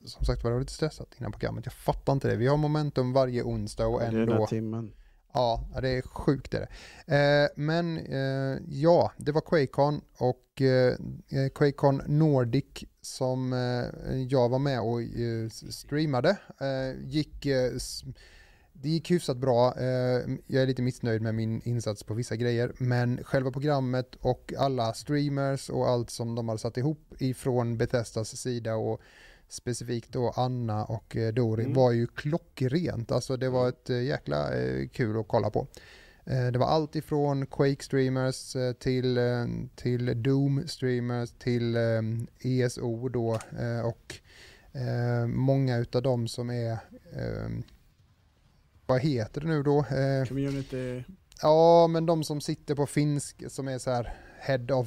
som sagt var, jag var lite stressad innan programmet, jag fattar inte det. Vi har momentum varje onsdag och ändå... Det är den här timmen. Ja, det är sjukt det. Eh, men eh, ja, det var Quakecon och eh, Quakecon Nordic som eh, jag var med och eh, streamade. Eh, gick, det gick hyfsat bra. jag är lite missnöjd med min insats på vissa grejer, men själva programmet och alla streamers och allt som de har satt ihop ifrån Bethesdas sida och specifikt då Anna och Dori mm. var ju klockrent. Alltså det var mm. ett jäkla kul att kolla på. Eh, det var allt ifrån Quake-streamers eh, till, eh, till Doom-streamers till ESO då och många utav dem som är, vad heter det nu då? Community. Ja, men de som sitter på finsk, som är så här head of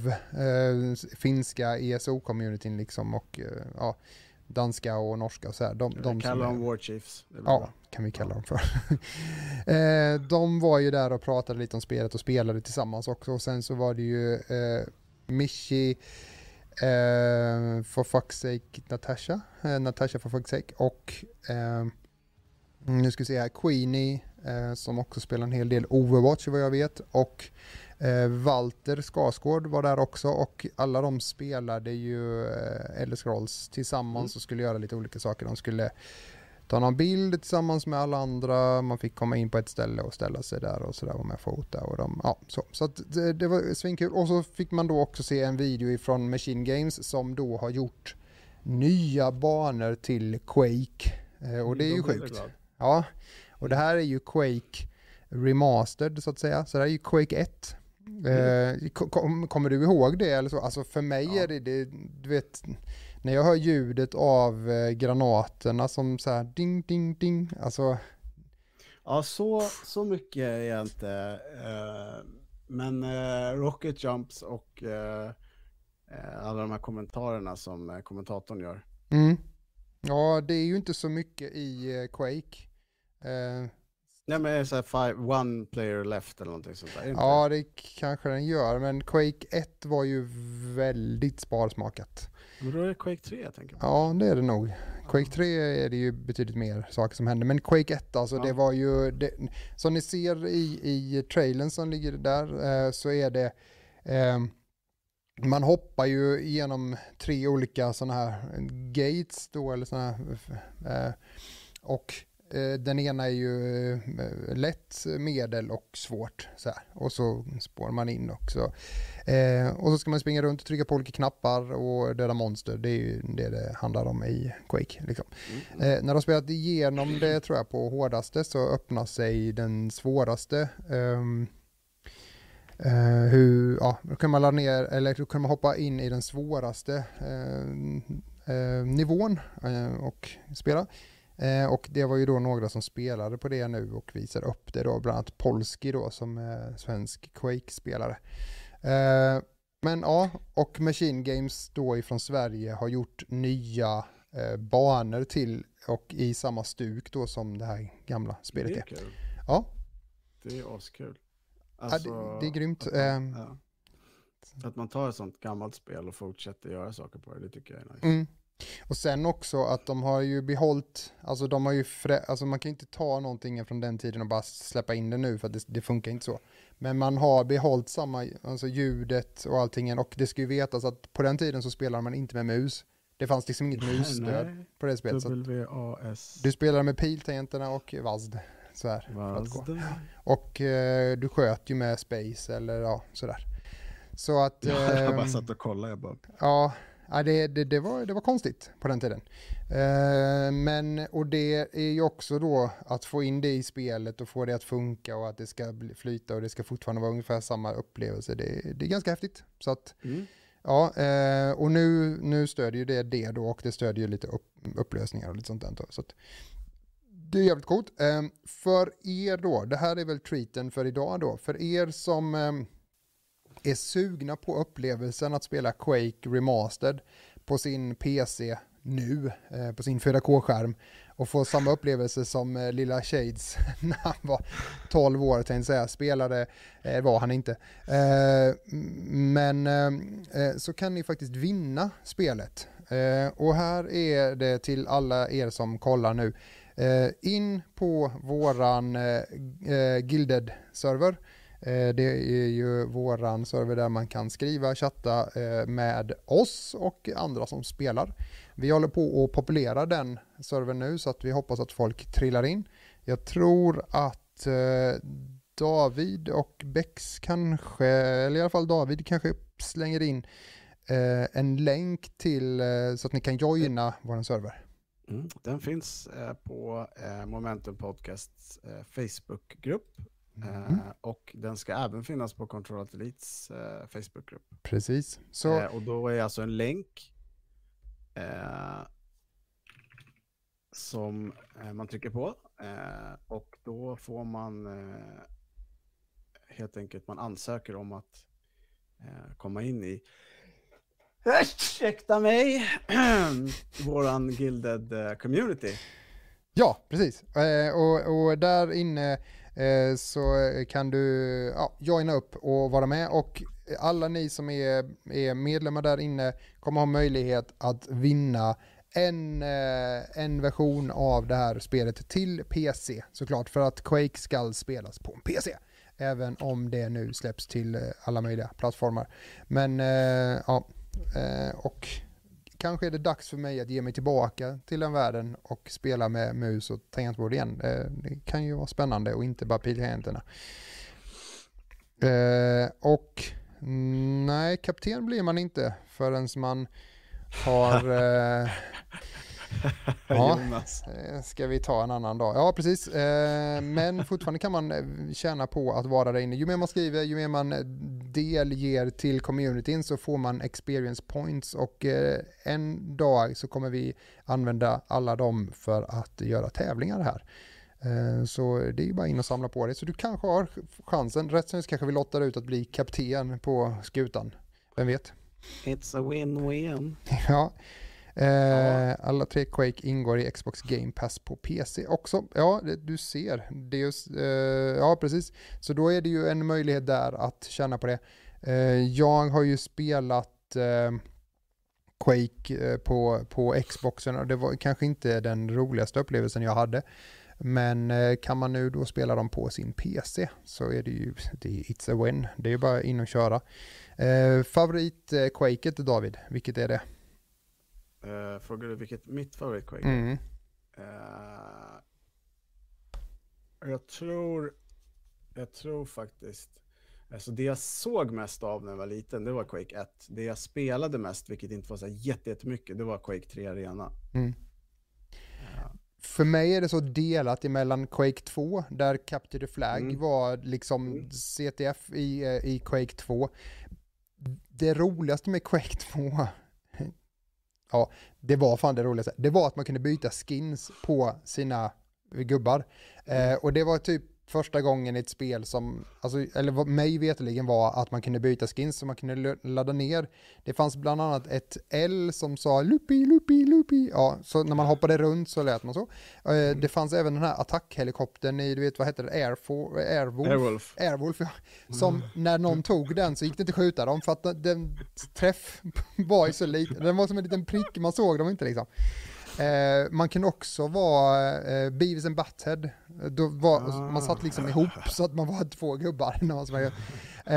finska ESO-communityn liksom och ja, danska och norska och så här. De, de Kalla som dem War Chiefs. Ja, bra. kan vi kalla dem för. eh, de var ju där och pratade lite om spelet och spelade tillsammans också. Och sen så var det ju eh, Michi, eh, for fuck's sake, Natasha, eh, Natasha for fuck's sake och eh, nu ska vi se här, Queenie eh, som också spelar en hel del Overwatch vad jag vet och eh, Walter Skarsgård var där också och alla de spelade ju eh, Elder Scrolls tillsammans Mm. och skulle göra lite olika saker. De skulle ta någon bild tillsammans med alla andra, man fick komma in på ett ställe och ställa sig där och sådär och med fota och de, ja så. Så att det, det var svinkul och så fick man då också se en video ifrån Machine Games som då har gjort nya banor till Quake eh, och det är ju sjukt. Ja, och det här är ju Quake Remastered så att säga, så det här är ju Quake 1. Eh, ko- kom, kommer du ihåg det eller så? Alltså för mig Ja. är det, det, du vet, när jag hör ljudet av eh, granaterna som så här ding, ding, ding, alltså Ja, så, så mycket är jag inte. eh, men eh, Rocket Jumps och eh, eh, alla de här kommentarerna som eh, kommentatorn gör. mm. Ja, det är ju inte så mycket i eh, Quake. Eh, Nej men det är så här five, one player left eller någonting sånt där. det ja, det kanske den gör, men Quake 1 var ju väldigt sparsmakat. det? Men då är det Quake 3 jag tänker på. Ja, det är det nog. Quake 3 är det ju betydligt mer saker som händer, men Quake 1 alltså, Ja. det var ju, det, som ni ser i, i trailern som ligger där, eh, så är det, eh, man hoppar ju igenom tre olika sådana här gates då, eller sådana här, eh, och den ena är ju eh, lätt, medel och svårt. Så här. Och så spår man in också. Eh, och så ska man springa runt och trycka på olika knappar och döda monster. Det är ju det det handlar om i Quake. Liksom. Mm. Eh, när de spelat igenom det tror jag på hårdaste så öppnar sig den svåraste. eh, hur, ja, då kan man ladda ner, eller då kan man hoppa in i den svåraste eh, eh, nivån eh, och spela. Eh, och det var ju då några som spelade på det nu och visar upp det då, bland annat Polski då som är svensk Quake-spelare. Eh, men ja, och Machine Games då ifrån Sverige har gjort nya eh, banor till och i samma stuk då som det här gamla spelet Det är kul. Ja, Det är askul. ja Alltså, det, det är grymt. Att man, Ehm, ja. att man tar ett sånt gammalt spel och fortsätter göra saker på det, det tycker jag är nice. Mm. Och sen också att de har ju behållit, alltså de har ju, frä, alltså man kan inte ta någonting från den tiden och bara släppa in det nu för att det, det funkar inte så. Men man har behållit samma, alltså ljudet och allting och det ska ju vetas att på den tiden så spelade man inte med mus. Det fanns liksom inget musstöd på det spelet. WAS. du spelade med piltangenterna och VASD. Så här. Vad? Och eh, du sköt ju med space eller ja, sådär. Så att... jag bara ehm, satt och kollade, jag bara... Ja, ja det, det, det, var, det var konstigt på den tiden. Eh, men, och det är ju också då att få in det i spelet och få det att funka och att det ska flyta och det ska fortfarande vara ungefär samma upplevelse. Det, det är ganska häftigt. Så att, Mm. ja, eh, och nu, nu stödjer ju det det då och det stödjer ju lite upp, upplösningar och lite sånt där. Så att, det är jävligt coolt. Eh, för er då, det här är väl treaten för idag då, för er som eh, är sugna på upplevelsen att spela Quake Remastered på sin PC nu, eh, på sin 4K-skärm och få samma upplevelse som eh, lilla Shades när han var 12 år, tänkte jag säga, spelade, eh, var han inte. Eh, men eh, eh, så kan ni faktiskt vinna spelet. Eh, och här är det till alla er som kollar nu. Eh, in på våran eh, eh, Gilded-server. Eh, det är ju våran server där man kan skriva, chatta eh, med oss och andra som spelar. Vi håller på att populera den servern nu så att vi hoppas att folk trillar in. Jag tror att eh, David och Bex kanske, eller i alla fall David kanske slänger in en länk till så att ni kan joina vår server. Mm. Den finns på Momentum Podcasts Facebookgrupp Mm. och den ska även finnas på Control Elites eh, Facebookgrupp. Precis. Så Eh, och då är alltså en länk eh, som man trycker på och då får man helt enkelt man ansöker om att komma in i Ursäkta mig! Våran Gilded community. Ja, precis. Och, och, där inne Eh, så eh, kan du ja, joina upp och vara med och alla ni som är, är medlemmar där inne kommer ha möjlighet att vinna en, eh, en version av det här spelet till PC såklart för att Quake ska spelas på en PC. Även om det nu släpps till alla möjliga plattformar. Men ja, och kanske är det dags för mig att ge mig tillbaka till den världen och spela med mus och tangentbord igen. Det kan ju vara spännande och inte bara piltangenterna. Och nej, kapten blir man inte förrän man har... Ja, eh, ska vi ta en annan dag? Ja, precis. Eh, men fortfarande kan man eh, tjäna på att vara där inne. Ju mer man skriver, ju mer man delger till communityn så får man experience points och en dag så kommer vi använda alla dem för att göra tävlingar här. Så det är ju bara in och samla på det. Så du kanske har chansen. Rätt som kanske vi lottar ut att bli kapten på skutan. Vem vet? It's a win-win. ja. Eh, alla tre Quake ingår i Xbox Game Pass på PC också. Ja, det, du ser. Det är just, eh, ja, precis. Så då är det ju en möjlighet där att känna på det. Eh, jag har ju spelat eh, Quake eh, på, på Xboxen och det var kanske inte den roligaste upplevelsen jag hade. Men eh, kan man nu då spela dem på sin PC så är det ju, det är it's a win. Det är ju bara in och köra. Eh, favorit eh, Quaket David, vilket är det? Uh, frågar du vilket mitt favorit Quake är? Mm. Uh, jag tror, jag tror faktiskt, alltså det jag såg mest av när jag var liten, det var Quake 1. Det jag spelade mest, vilket inte var så jättemycket, det var Quake 3 Arena. Mm. För mig är det så delat emellan Quake 2, där Capture the Flag mm. var liksom mm. CTF i, eh, i Quake 2. Det roligaste med Quake 2, ja, det var fan det roligaste, det var att man kunde byta skins på sina gubbar. Mm. Eh, och det var typ första gången i ett spel som, alltså, eller mig veteligen var att man kunde byta skins så man kunde ladda ner. Det fanns bland annat ett L som sa lupi, lupi, lupi. Ja, så när man hoppade runt så lät man så. Eh, mm. Det fanns även den här attackhelikoptern i, du vet vad heter det, Airfo, Airwolf? Airwolf. Airwolf, ja. Som mm. när någon tog den så gick det inte att skjuta dem för att den träff var ju så liten. Den var som en liten prick, man såg dem inte liksom. Eh, man kan också vara eh, Beavis and Butthead. Då var, ah. Man satt liksom ihop så att man var två gubbar. eh,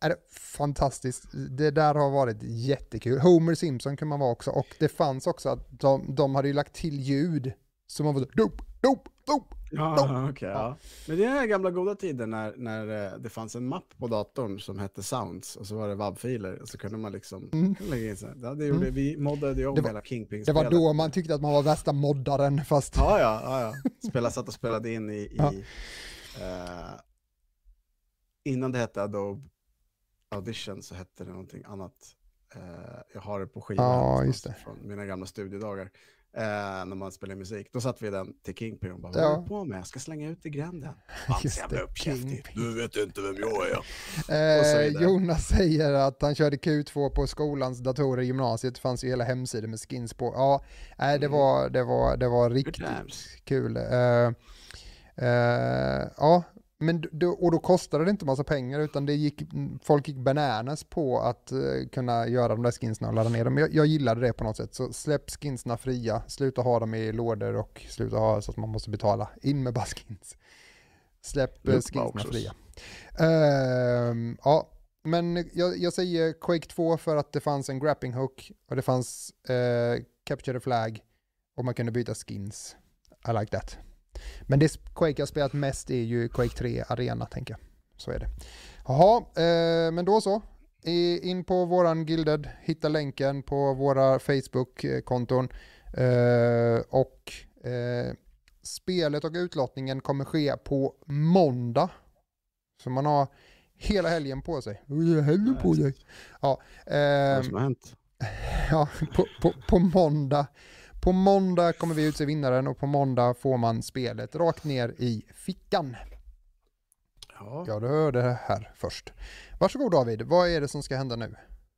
är det fantastiskt. Det där har varit jättekul. Homer Simpson kan man vara också. Och det fanns också att de, de hade ju lagt till ljud. Så man var så, dop, dop, dop, Ja, okay, ja. Men det är den gamla goda tiden när, när eh, det fanns en mapp på datorn som hette Sounds och så var det WAV-filer och så kunde man liksom mm. lägga in så. Ja, det gjorde, mm. Vi moddade ju om hela kingpin Det var då man tyckte att man var värsta moddaren fast... Ja, ja, ja. ja. Spela, satt och spelade in i... i ja. uh, innan det hette Adobe Audition så hette det någonting annat. Uh, jag har det på skivan ja, det. från mina gamla studiedagar eh, när man spelar musik. Då satte vi den till Kingpin och bara, vad ja. du på med? Jag ska slänga ut i gränden. Hans jävla uppkäftig. Du vet inte vem jag är. Eh, Jonas säger att han körde Q2 på skolans datorer i gymnasiet. Det fanns ju hela hemsidor med skins på. Ja, äh, det, mm. var, det, var, det var riktigt kul. Uh, uh, ja, men och då kostade det inte massa pengar utan det gick, folk gick bananas på att uh, kunna göra de där skinsna och ladda ner dem. Jag, jag gillade det på något sätt. Så släpp skinsna fria, sluta ha dem i lådor och sluta ha så att man måste betala. In med bara skins. Släpp uh, skinsna fria. Uh, ja, men jag, jag, säger Quake 2 för att det fanns en grapping hook och det fanns uh, Capture the Flag och man kunde byta skins. I like that. Men det Quake jag spelat mest är ju Quake 3 Arena tänker jag. Så är det. Jaha, eh, men då så. In på våran Gilded, hitta länken på våra Facebook-konton. Eh, och eh, spelet och utlottningen kommer ske på måndag. Så man har hela helgen på sig. Helgen på sig. Ja, eh, Vad som har hänt? Ja, på, på, på måndag på måndag kommer vi utse vinnaren och på måndag får man spelet rakt ner i fickan. Ja. Ja, du hörde det här först. Varsågod David, vad är det som ska hända nu?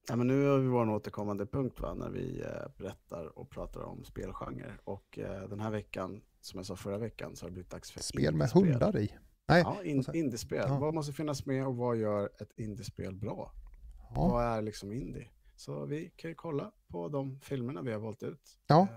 ja, men nu har vi vår återkommande punkt va, när vi eh, berättar och pratar om spelgenre. Och eh, den här veckan, som jag sa förra veckan, så har det blivit dags för Spel med indiespel. hundar i? Nej. Ja, in, indiespel. Ja. Vad måste finnas med och vad gör ett indiespel bra? Ja. Vad är liksom indie? Så vi kan ju kolla på de filmerna vi har valt ut. Ja.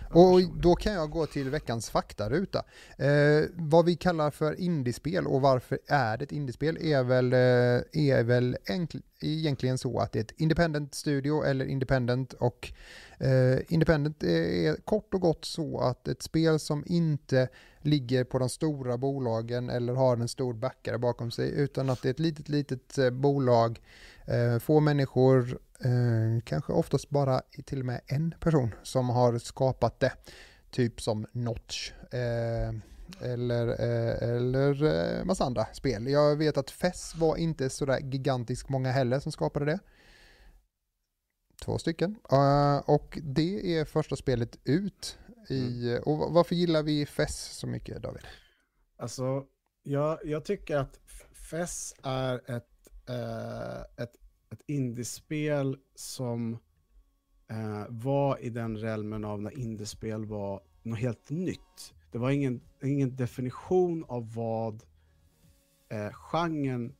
Eh, Och då kan jag gå till veckans faktaruta. Eh, vad vi kallar för indiespel och varför är det ett indiespel är väl, eh, är väl enkl- egentligen så att det är ett independent studio eller independent och eh, independent är kort och gott så att ett spel som inte ligger på de stora bolagen eller har en stor backare bakom sig utan att det är ett litet litet eh, bolag, eh, få människor eh, kanske oftast bara till och med en person som har skapat det. Typ som Notch eh, eller, eh, eller eh, massa andra spel. Jag vet att FES var inte sådär gigantiskt många heller som skapade det. Två stycken. Eh, och det är första spelet ut. I, och varför gillar vi FES så mycket David? Alltså, jag, jag tycker att F- FES är ett, eh, ett, ett indiespel som eh, var i den realmen av när indiespel var något helt nytt. Det var ingen, ingen definition av vad eh, genren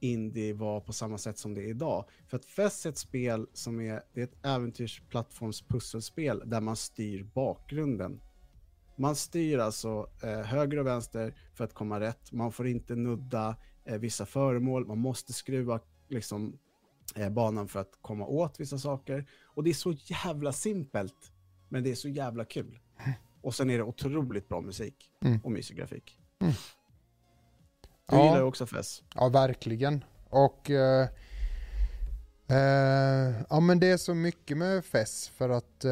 indie var på samma sätt som det är idag. För att Fess är ett spel som är, det är ett äventyrsplattformspusselspel där man styr bakgrunden. Man styr alltså eh, höger och vänster för att komma rätt. Man får inte nudda eh, vissa föremål. Man måste skruva liksom, banan för att komma åt vissa saker. Och det är så jävla simpelt, men det är så jävla kul. Och sen är det otroligt bra musik Mm. och mysig grafik. Mm. Du Ja. gillar ju också FES. Ja, verkligen. Och eh, eh, ja, men det är så mycket med FES för att eh,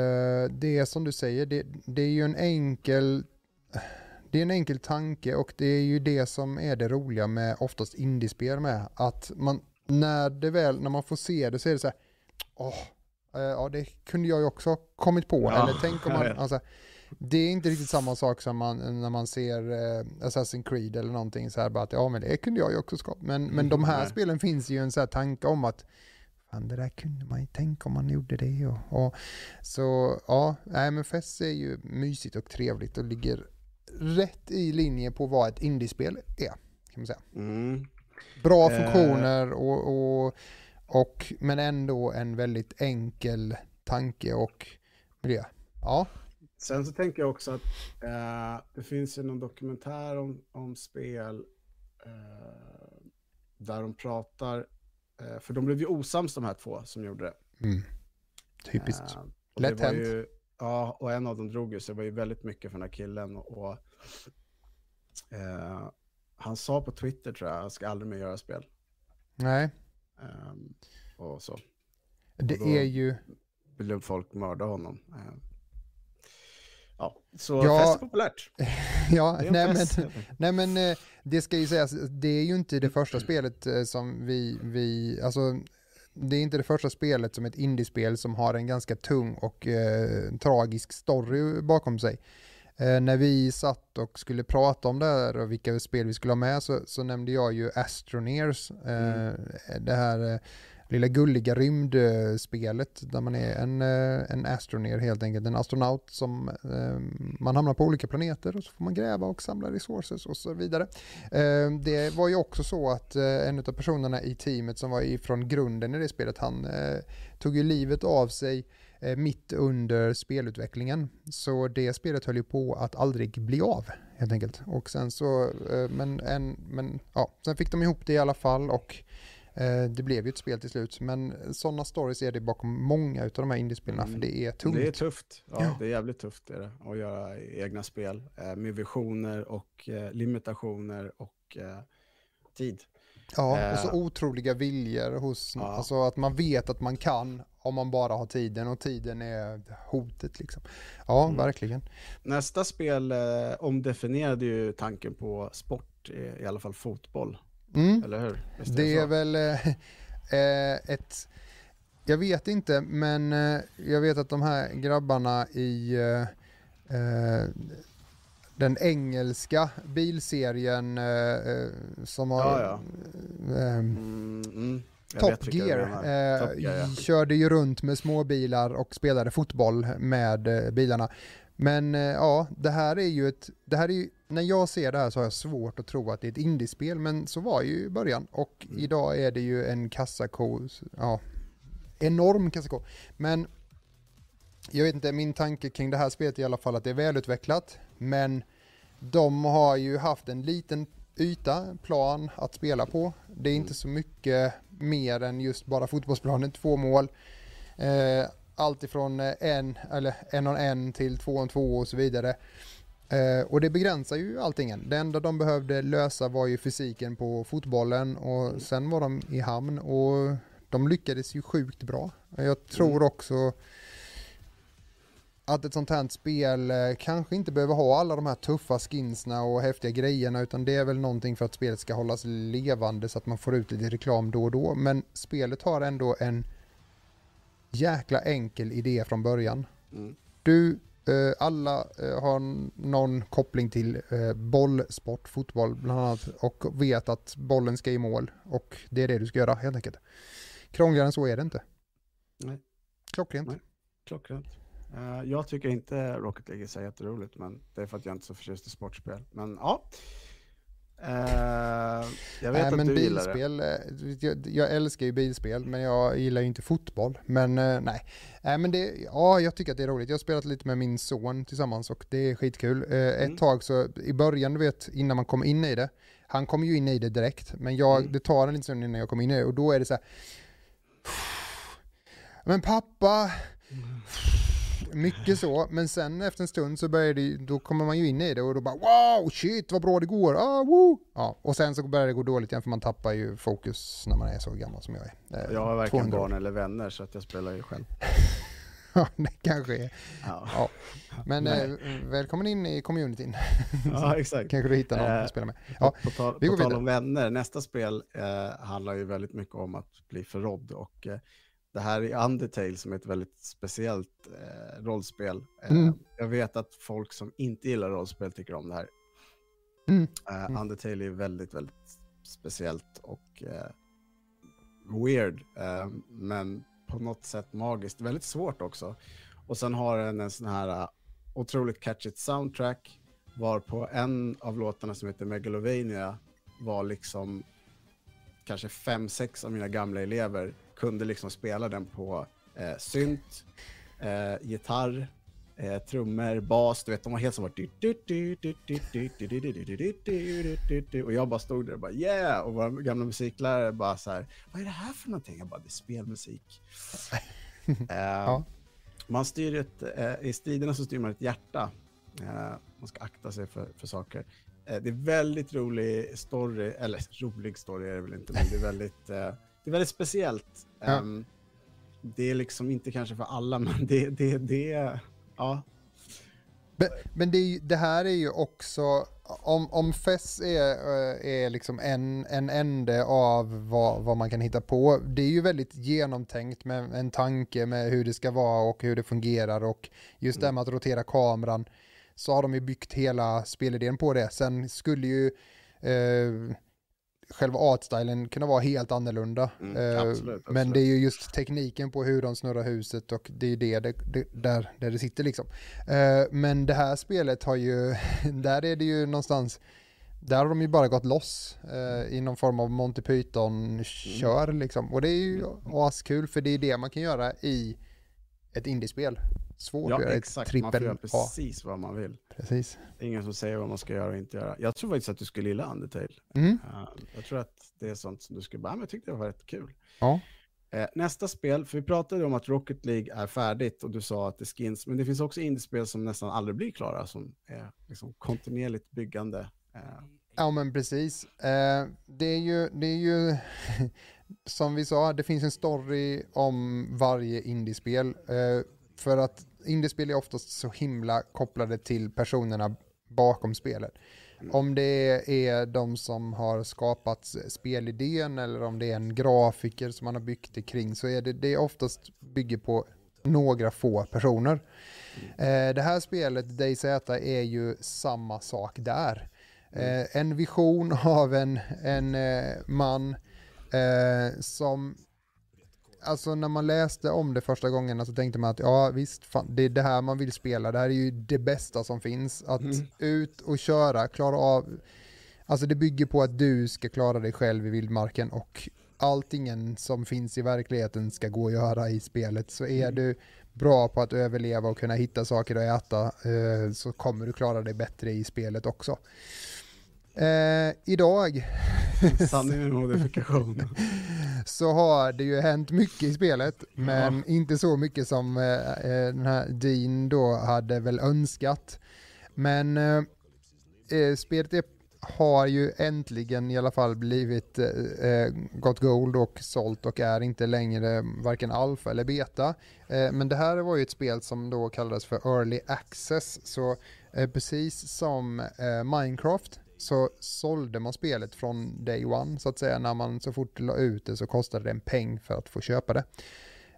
det är som du säger, det, det är ju en enkel det är en enkel tanke och det är ju det som är det roliga med oftast indiespel med. Att man, när det väl, när man får se det så är det så här, åh, eh, ja det kunde jag ju också kommit på. Ja, Eller tänk om man, alltså, det är inte riktigt samma sak som man, när man ser eh, Assassin's Creed eller någonting så här bara att ja men det kunde jag ju också skapa. Men, men de här Nej. spelen finns ju en så här tanke om att fan det där kunde man ju tänka om man gjorde det och, och så ja, nej men FES är ju mysigt och trevligt och ligger rätt i linje på vad ett indiespel är kan man säga. Mm. Bra Eh. funktioner och, och, och men ändå en väldigt enkel tanke och miljö. Ja, Sen så tänker jag också att eh, det finns ju någon dokumentär om, om spel eh, där de pratar, eh, för de blev ju osams de här två som gjorde det. mm. typiskt. Eh, Lätt hänt. ju, Ja, och en av dem drog ju, så det var ju väldigt mycket för den här killen. Och, och eh, han sa på Twitter tror jag, jag ska aldrig mer göra spel. Nej, Ehm, och så det Och är ju ville folk mörda honom. Ehm, ja, så Ja. fest är populärt. ja, är nej men, fest. nej men eh, det ska ju sägas, det är ju inte det första spelet eh, som vi, vi alltså det är inte det första spelet som ett indiespel som har en ganska tung och eh, tragisk story bakom sig. Eh, när vi satt och skulle prata om det här och vilka spel vi skulle ha med så, så nämnde jag ju Astroneers, eh, det här eh, lilla gulliga rymdspelet där man är en, en astroneer helt enkelt, en astronaut som man hamnar på olika planeter och så får man gräva och samla resources och så vidare. Det var ju också så att en av personerna i teamet som var ifrån grunden i det spelet, han tog ju livet av sig mitt under spelutvecklingen. Så det spelet höll ju på att aldrig bli av helt enkelt. Och sen så, eh, men, en, men ja, sen fick de ihop det i alla fall och eh, det blev ju ett spel till slut. Men sådana stories är det bakom många av de här indiespelarna Mm. för det är tungt. Det är tufft. Ja, Ja. Det är jävligt tufft är det, att göra egna spel eh, med visioner och eh, limitationer och eh, tid. Ja, och så Eh, otroliga viljor hos, ja. alltså att man vet att man kan om man bara har tiden och tiden är hotet liksom. Ja, Mm. verkligen. Nästa spel eh, omdefinierade ju tanken på sport, i, i alla fall fotboll. Mm. Eller hur? Visst Det är så? väl eh, eh, ett, jag vet inte, men eh, jag vet att de här grabbarna i, eh, eh, den engelska bilserien eh, eh som har... Ja, ja. Eh, mm, mm. Top Gear, eh, Top Gear ja. körde ju runt med småbilar och spelade fotboll med eh, bilarna. Men eh, ja, det här är ju ett, det här är ju, när jag ser det här så har jag svårt att tro att det är ett indiespel, men så var ju i början. Och mm. idag är det ju en kassako, ja, enorm kassako. Men jag vet inte, min tanke kring det här spelet är i alla fall att det är välutvecklat, men de har ju haft en liten yta, plan att spela på. Det är inte mm. så mycket mer än just bara fotbollsplanen, två mål. Eh, allt ifrån eh, en, eller en on en till två on två och så vidare. Eh, och det begränsar ju allting. Det enda de behövde lösa var ju fysiken på fotbollen och sen var de i hamn och de lyckades ju sjukt bra. Jag tror mm. också att ett sånt här spel eh, kanske inte behöver ha alla de här tuffa skinsna och häftiga grejerna utan det är väl någonting för att spelet ska hållas levande så att man får ut lite reklam då och då. Men spelet har ändå en jäkla enkel idé från början. Mm. Du, eh, alla eh, har någon koppling till bollsport, fotboll bland annat och vet att bollen ska i mål och det är det du ska göra helt enkelt. Krångligare än så är det inte. Nej. Klockrent. Nej. Klockrent. Uh, jag tycker inte Rocket League är så jätteroligt, men det är för att jag inte är så förtjust i sportspel. Men ja, Uh, jag vet Nej, att men du bilspel, det. Jag, jag, älskar ju bilspel, men jag gillar ju inte fotboll. Men uh, nej, äh, men det, ja, jag tycker att det är roligt. Jag har spelat lite med min son tillsammans och det är skitkul. Uh, mm. Ett tag så, i början, du vet, innan man kom in i det, han kom ju in i det direkt, men jag, mm. det tar en liten stund innan jag kom in i det och då är det så här, men pappa, mm mycket så, men sen efter en stund så börjar det, då kommer man ju in i det och då bara wow, shit vad bra det går, ah, woo! Ja, och sen så börjar det gå dåligt igen för man tappar ju fokus när man är så gammal som jag är. Eh, jag har varken barn eller vänner så att jag spelar ju själv. ja, det kanske är. Ja. ja. Men eh, välkommen in i communityn. ja, exakt. kanske du hittar någon eh, att spela med. Ja, på, på, tal, på tal om vänner, nästa spel eh, handlar ju väldigt mycket om att bli förrådd och eh, det här är Undertale som är ett väldigt speciellt eh, rollspel. Eh, mm. Jag vet att folk som inte gillar rollspel tycker om det här. Mm. Uh, Undertale är väldigt, väldigt speciellt och uh, weird, uh, men på något sätt magiskt. Väldigt svårt också. Och sen har den en sån här otroligt catchigt soundtrack, var på en av låtarna som heter Megalovania var liksom kanske fem, sex av mina gamla elever kunde liksom spela den på eh, synt, eh, gitarr, eh, trummor, bas, du vet, de var helt som var och jag bara stod där och bara yeah, och våra gamla musiklärare bara så här, vad är det här för någonting? Jag bara, det är spelmusik. ja. Man styr ett, i striderna så styr man ett hjärta. man ska akta sig för, för saker. det är väldigt rolig story, eller rolig story är det väl inte, men det är väldigt det är väldigt speciellt. Ja. Um, det är liksom inte kanske för alla, men det, det, det ja. Men, men det, det, här är ju också, om, om FES är, eh, är liksom en, en ände av vad, vad man kan hitta på, det är ju väldigt genomtänkt med en tanke med hur det ska vara och hur det fungerar och just det här med att rotera kameran så har de ju byggt hela spelidén på det. Sen skulle ju eh, själva artstylen kunna vara helt annorlunda. Mm, absolut, eh, absolut. Men det är ju just tekniken på hur de snurrar huset och det är det, det, det där, där det sitter liksom. Eh, men det här spelet har ju, där är det ju någonstans, där har de ju bara gått loss eh, i någon form av Monty Python-kör mm. liksom. Och det är ju mm. askul för det är det man kan göra i ett indiespel svårt ja, att göra exakt. ett Man får göra precis vad man vill. Precis. Det är ingen som säger vad man ska göra och inte göra. Jag tror faktiskt att du skulle gilla Undertale. Mm. Uh, jag tror att det är sånt som du skulle bara, men jag tyckte det var rätt kul. Ja. Uh, nästa spel, för vi pratade om att Rocket League är färdigt och du sa att det skins, men det finns också indiespel som nästan aldrig blir klara, som är liksom kontinuerligt byggande. Uh, ja men precis. det är ju, det är ju som vi sa, det finns en story om varje indiespel. För att indiespel är oftast så himla kopplade till personerna bakom spelet. Mm. Om det är de som har skapat spelidén eller om det är en grafiker som man har byggt det kring så är det, det oftast bygger på några få personer. Eh, det här spelet, DayZ, är ju samma sak där. Eh, en vision av en, en eh, man som alltså när man läste om det första gången så tänkte man att ja visst, fan, det är det här man vill spela, det här är ju det bästa som finns. Att Mm. ut och köra, klara av, alltså det bygger på att du ska klara dig själv i vildmarken och alltingen som finns i verkligheten ska gå att göra i spelet. Så är Mm. du bra på att överleva och kunna hitta saker att äta eh, så kommer du klara dig bättre i spelet också. Eh, idag Sanning med modifikation. så har det ju hänt mycket i spelet, men inte så mycket som eh, eh, den här Dean då hade väl önskat. Men eh, eh, spelet är, har ju äntligen i alla fall blivit eh, eh, gått gold och sålt och är inte längre varken alfa eller beta. Eh, men det här var ju ett spel som då kallades för early access, så precis som Minecraft så sålde man spelet från day one så att säga. När man så fort la ut det så kostade det en peng för att få köpa det.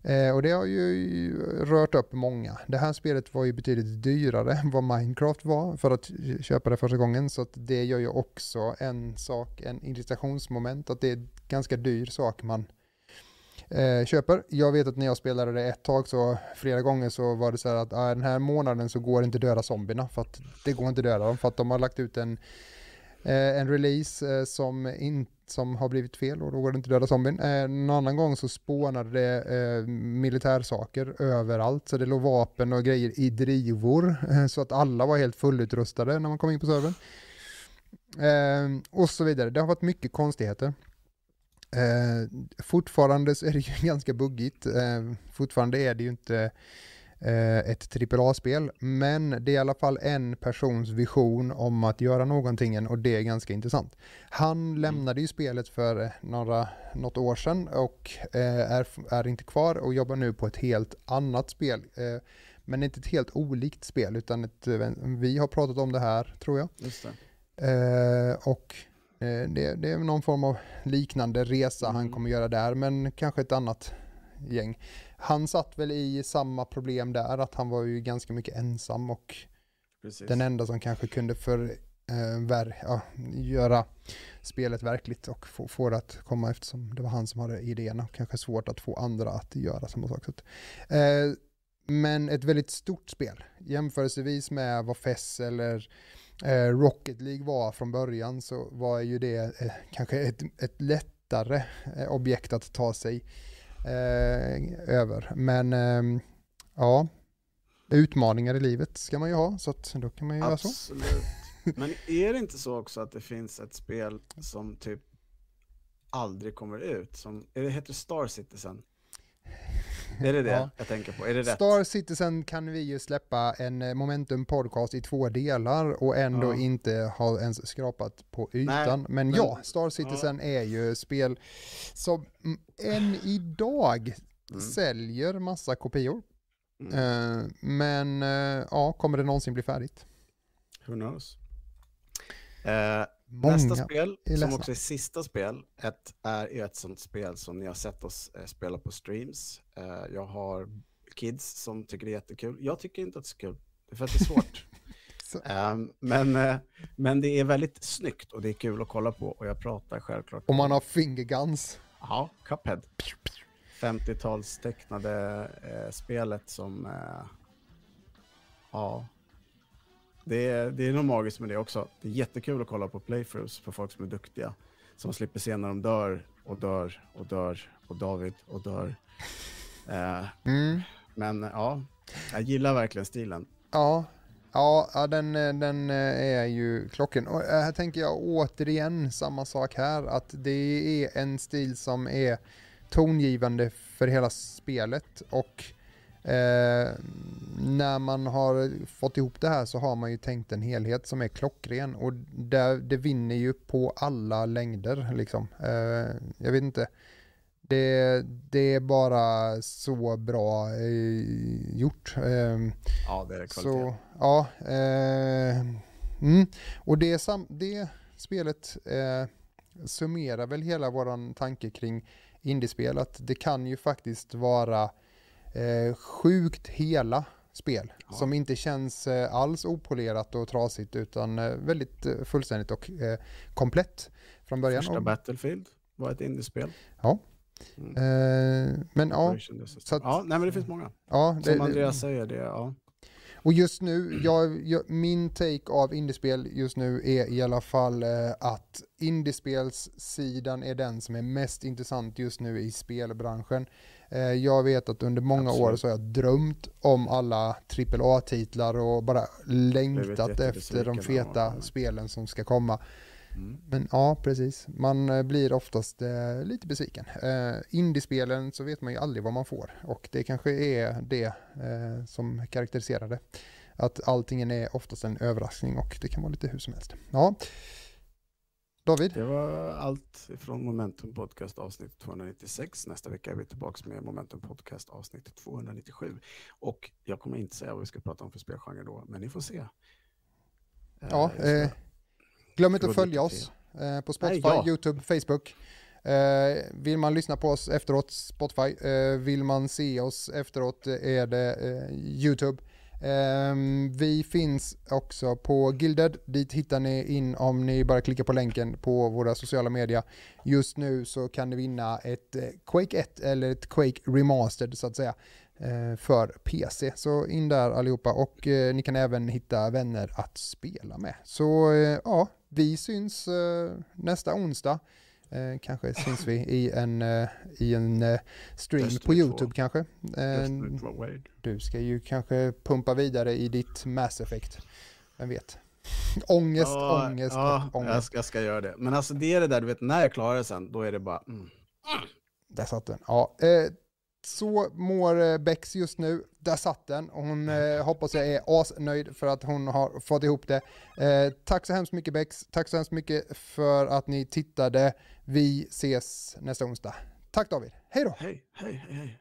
Eh, och det har ju rört upp många. Det här spelet var ju betydligt dyrare än vad Minecraft var för att köpa det första gången. Så att det gör ju också en sak, en irritationsmoment, att det är en ganska dyr sak man eh, köper. Jag vet att när jag spelade det ett tag så flera gånger så var det så här att ah, den här månaden så går det inte döda zombierna för att det går inte döda dem för att de har lagt ut en Eh, en release eh, som, in, som har blivit fel och då går det inte döda zombien. Eh, en annan gång så spånade det eh, militärsaker överallt så det låg vapen och grejer i drivor eh, så att alla var helt fullutrustade när man kom in på servern. Eh, och så vidare. Det har varit mycket konstigheter. Eh, fortfarande så är det ju ganska buggigt. Eh, fortfarande är det ju inte eh, ett AAA-spel, men det är i alla fall en persons vision om att göra någonting och det är ganska intressant. Han lämnade ju spelet för eh, några, något år sedan och eh, är, är inte kvar och jobbar nu på ett helt annat spel. Eh, men inte ett helt olikt spel utan ett, eh, vi har pratat om det här tror jag. Eh, och eh, det, det är någon form av liknande resa han Mm. kommer göra där, men kanske ett annat gäng. Han satt väl i samma problem där, att han var ju ganska mycket ensam och Precis. den enda som kanske kunde för, ver, ja, göra spelet verkligt och få, få det att komma eftersom det var han som hade idéerna. Kanske svårt att få andra att göra samma sak. Så att, eh, men ett väldigt stort spel. Jämförelsevis med vad FES eller eh, Rocket League var från början så var ju det kanske ett, ett lättare objekt att ta sig eh, över. Men eh, ja, utmaningar i livet ska man ju ha så att då kan man ju göra så. Absolut. Men är det inte så också att det finns ett spel som typ aldrig kommer ut? Som, är det heter Star Citizen? Är det det Ja. jag tänker på? Är det rätt? Star Citizen kan vi ju släppa en Momentum podcast i två delar och ändå Ja. inte ha ens skrapat på ytan. men, men- ja, Star Citizen är ju spel som än idag Mm. säljer massa kopior. Mm. Eh, men eh, ja, kommer det någonsin bli färdigt? Who knows? Eh, Många. nästa spel, som också är sista spel, ett, är ett sånt spel som ni har sett oss eh, spela på streams. Eh, jag har kids som tycker det är jättekul. Jag tycker inte att det är så kul, för att det är svårt. Ehm, men, eh, men det är väldigt snyggt och det är kul att kolla på och jag pratar självklart Om man har finger guns. Ja, Cuphead. 50-tals tecknade eh, spelet som... Eh, ja. Det är, det är nog magiskt med det också. Det är jättekul att kolla på playthroughs för folk som är duktiga. Som slipper se när de dör och dör och dör och David och dör. Eh, Mm. men ja, jag gillar verkligen stilen. Ja, ja, ja den, den eh, är ju klocken. Och eh, här tänker jag återigen samma sak här, att det är en stil som är tongivande för hela spelet och eh, när man har fått ihop det här så har man ju tänkt en helhet som är klockren och där, det vinner ju på alla längder liksom. Eh, jag vet inte. Det, det är bara så bra eh, gjort. Eh, Ja, det är kvalitet. så, ja. Eh, mm. Och det, sam, det spelet eh, summerar väl hela våran tanke kring indiespel, att det kan ju faktiskt vara eh, sjukt hela spel Ja. som inte känns eh, alls opolerat och trasigt utan eh, väldigt eh, fullständigt och eh, komplett från början. Första Och, Battlefield var ett indiespel. Ja. Mm. eh, men ja, så att- ja, nej men det finns många. ja det, Som Andreas säger, det, ja. Och just nu, jag, jag, min take av indiespel just nu är i alla fall eh, att indiespelssidan är den som är mest intressant just nu i spelbranschen. Eh, jag vet att under många år Absolut. så har jag drömt om alla AAA-titlar och bara längtat efter de feta spelen som ska komma. Mm. Men ja, precis. Man eh, blir oftast eh, lite besviken. Eh, indiespelen så vet man ju aldrig vad man får och det kanske är det eh, som karaktäriserar det. Att allting är oftast en överraskning och det kan vara lite hur som helst. Ja. David, Det var allt från Momentum Podcast avsnitt 296. Nästa vecka är vi tillbaka med Momentum Podcast avsnitt 297. Och jag kommer inte säga vad vi ska prata om för spelgenre då, men ni får se. Eh, ja, eh, glöm inte att följa oss eh, på Spotify, Nej, ja. YouTube, Facebook. Eh, vill man lyssna på oss efteråt, Spotify. Eh, vill man se oss efteråt eh, är det YouTube. Ehm, vi finns också på Gilded, dit hittar ni in om ni bara klickar på länken på våra sociala medier. Just nu så kan ni vinna ett eh, Quake 1 eller ett Quake Remastered så att säga eh, för PC. Så in där allihopa och eh, ni kan även hitta vänner att spela med. Så ja, vi syns nästa onsdag. Eh, kanske syns vi i en, eh, i en eh, stream på 2. YouTube kanske. Eh, du ska ju kanske pumpa vidare i ditt Mass Effect. Vem vet? ångest, Ja, ångest ja, och Jag ångest. ska, jag ska göra det. Men alltså det är det där, du vet, när jag klarar det sen, då är det bara... Mm. Där satt den. Ja, eh, så mår eh, Bex just nu. Där satt den. Och Hon eh, hoppas jag är asnöjd för att hon har fått ihop det. Eh, tack så hemskt mycket Bex. Tack så hemskt mycket för att ni tittade. Vi ses nästa onsdag. Tack David. Hej då! Hej, hej, hej, hej.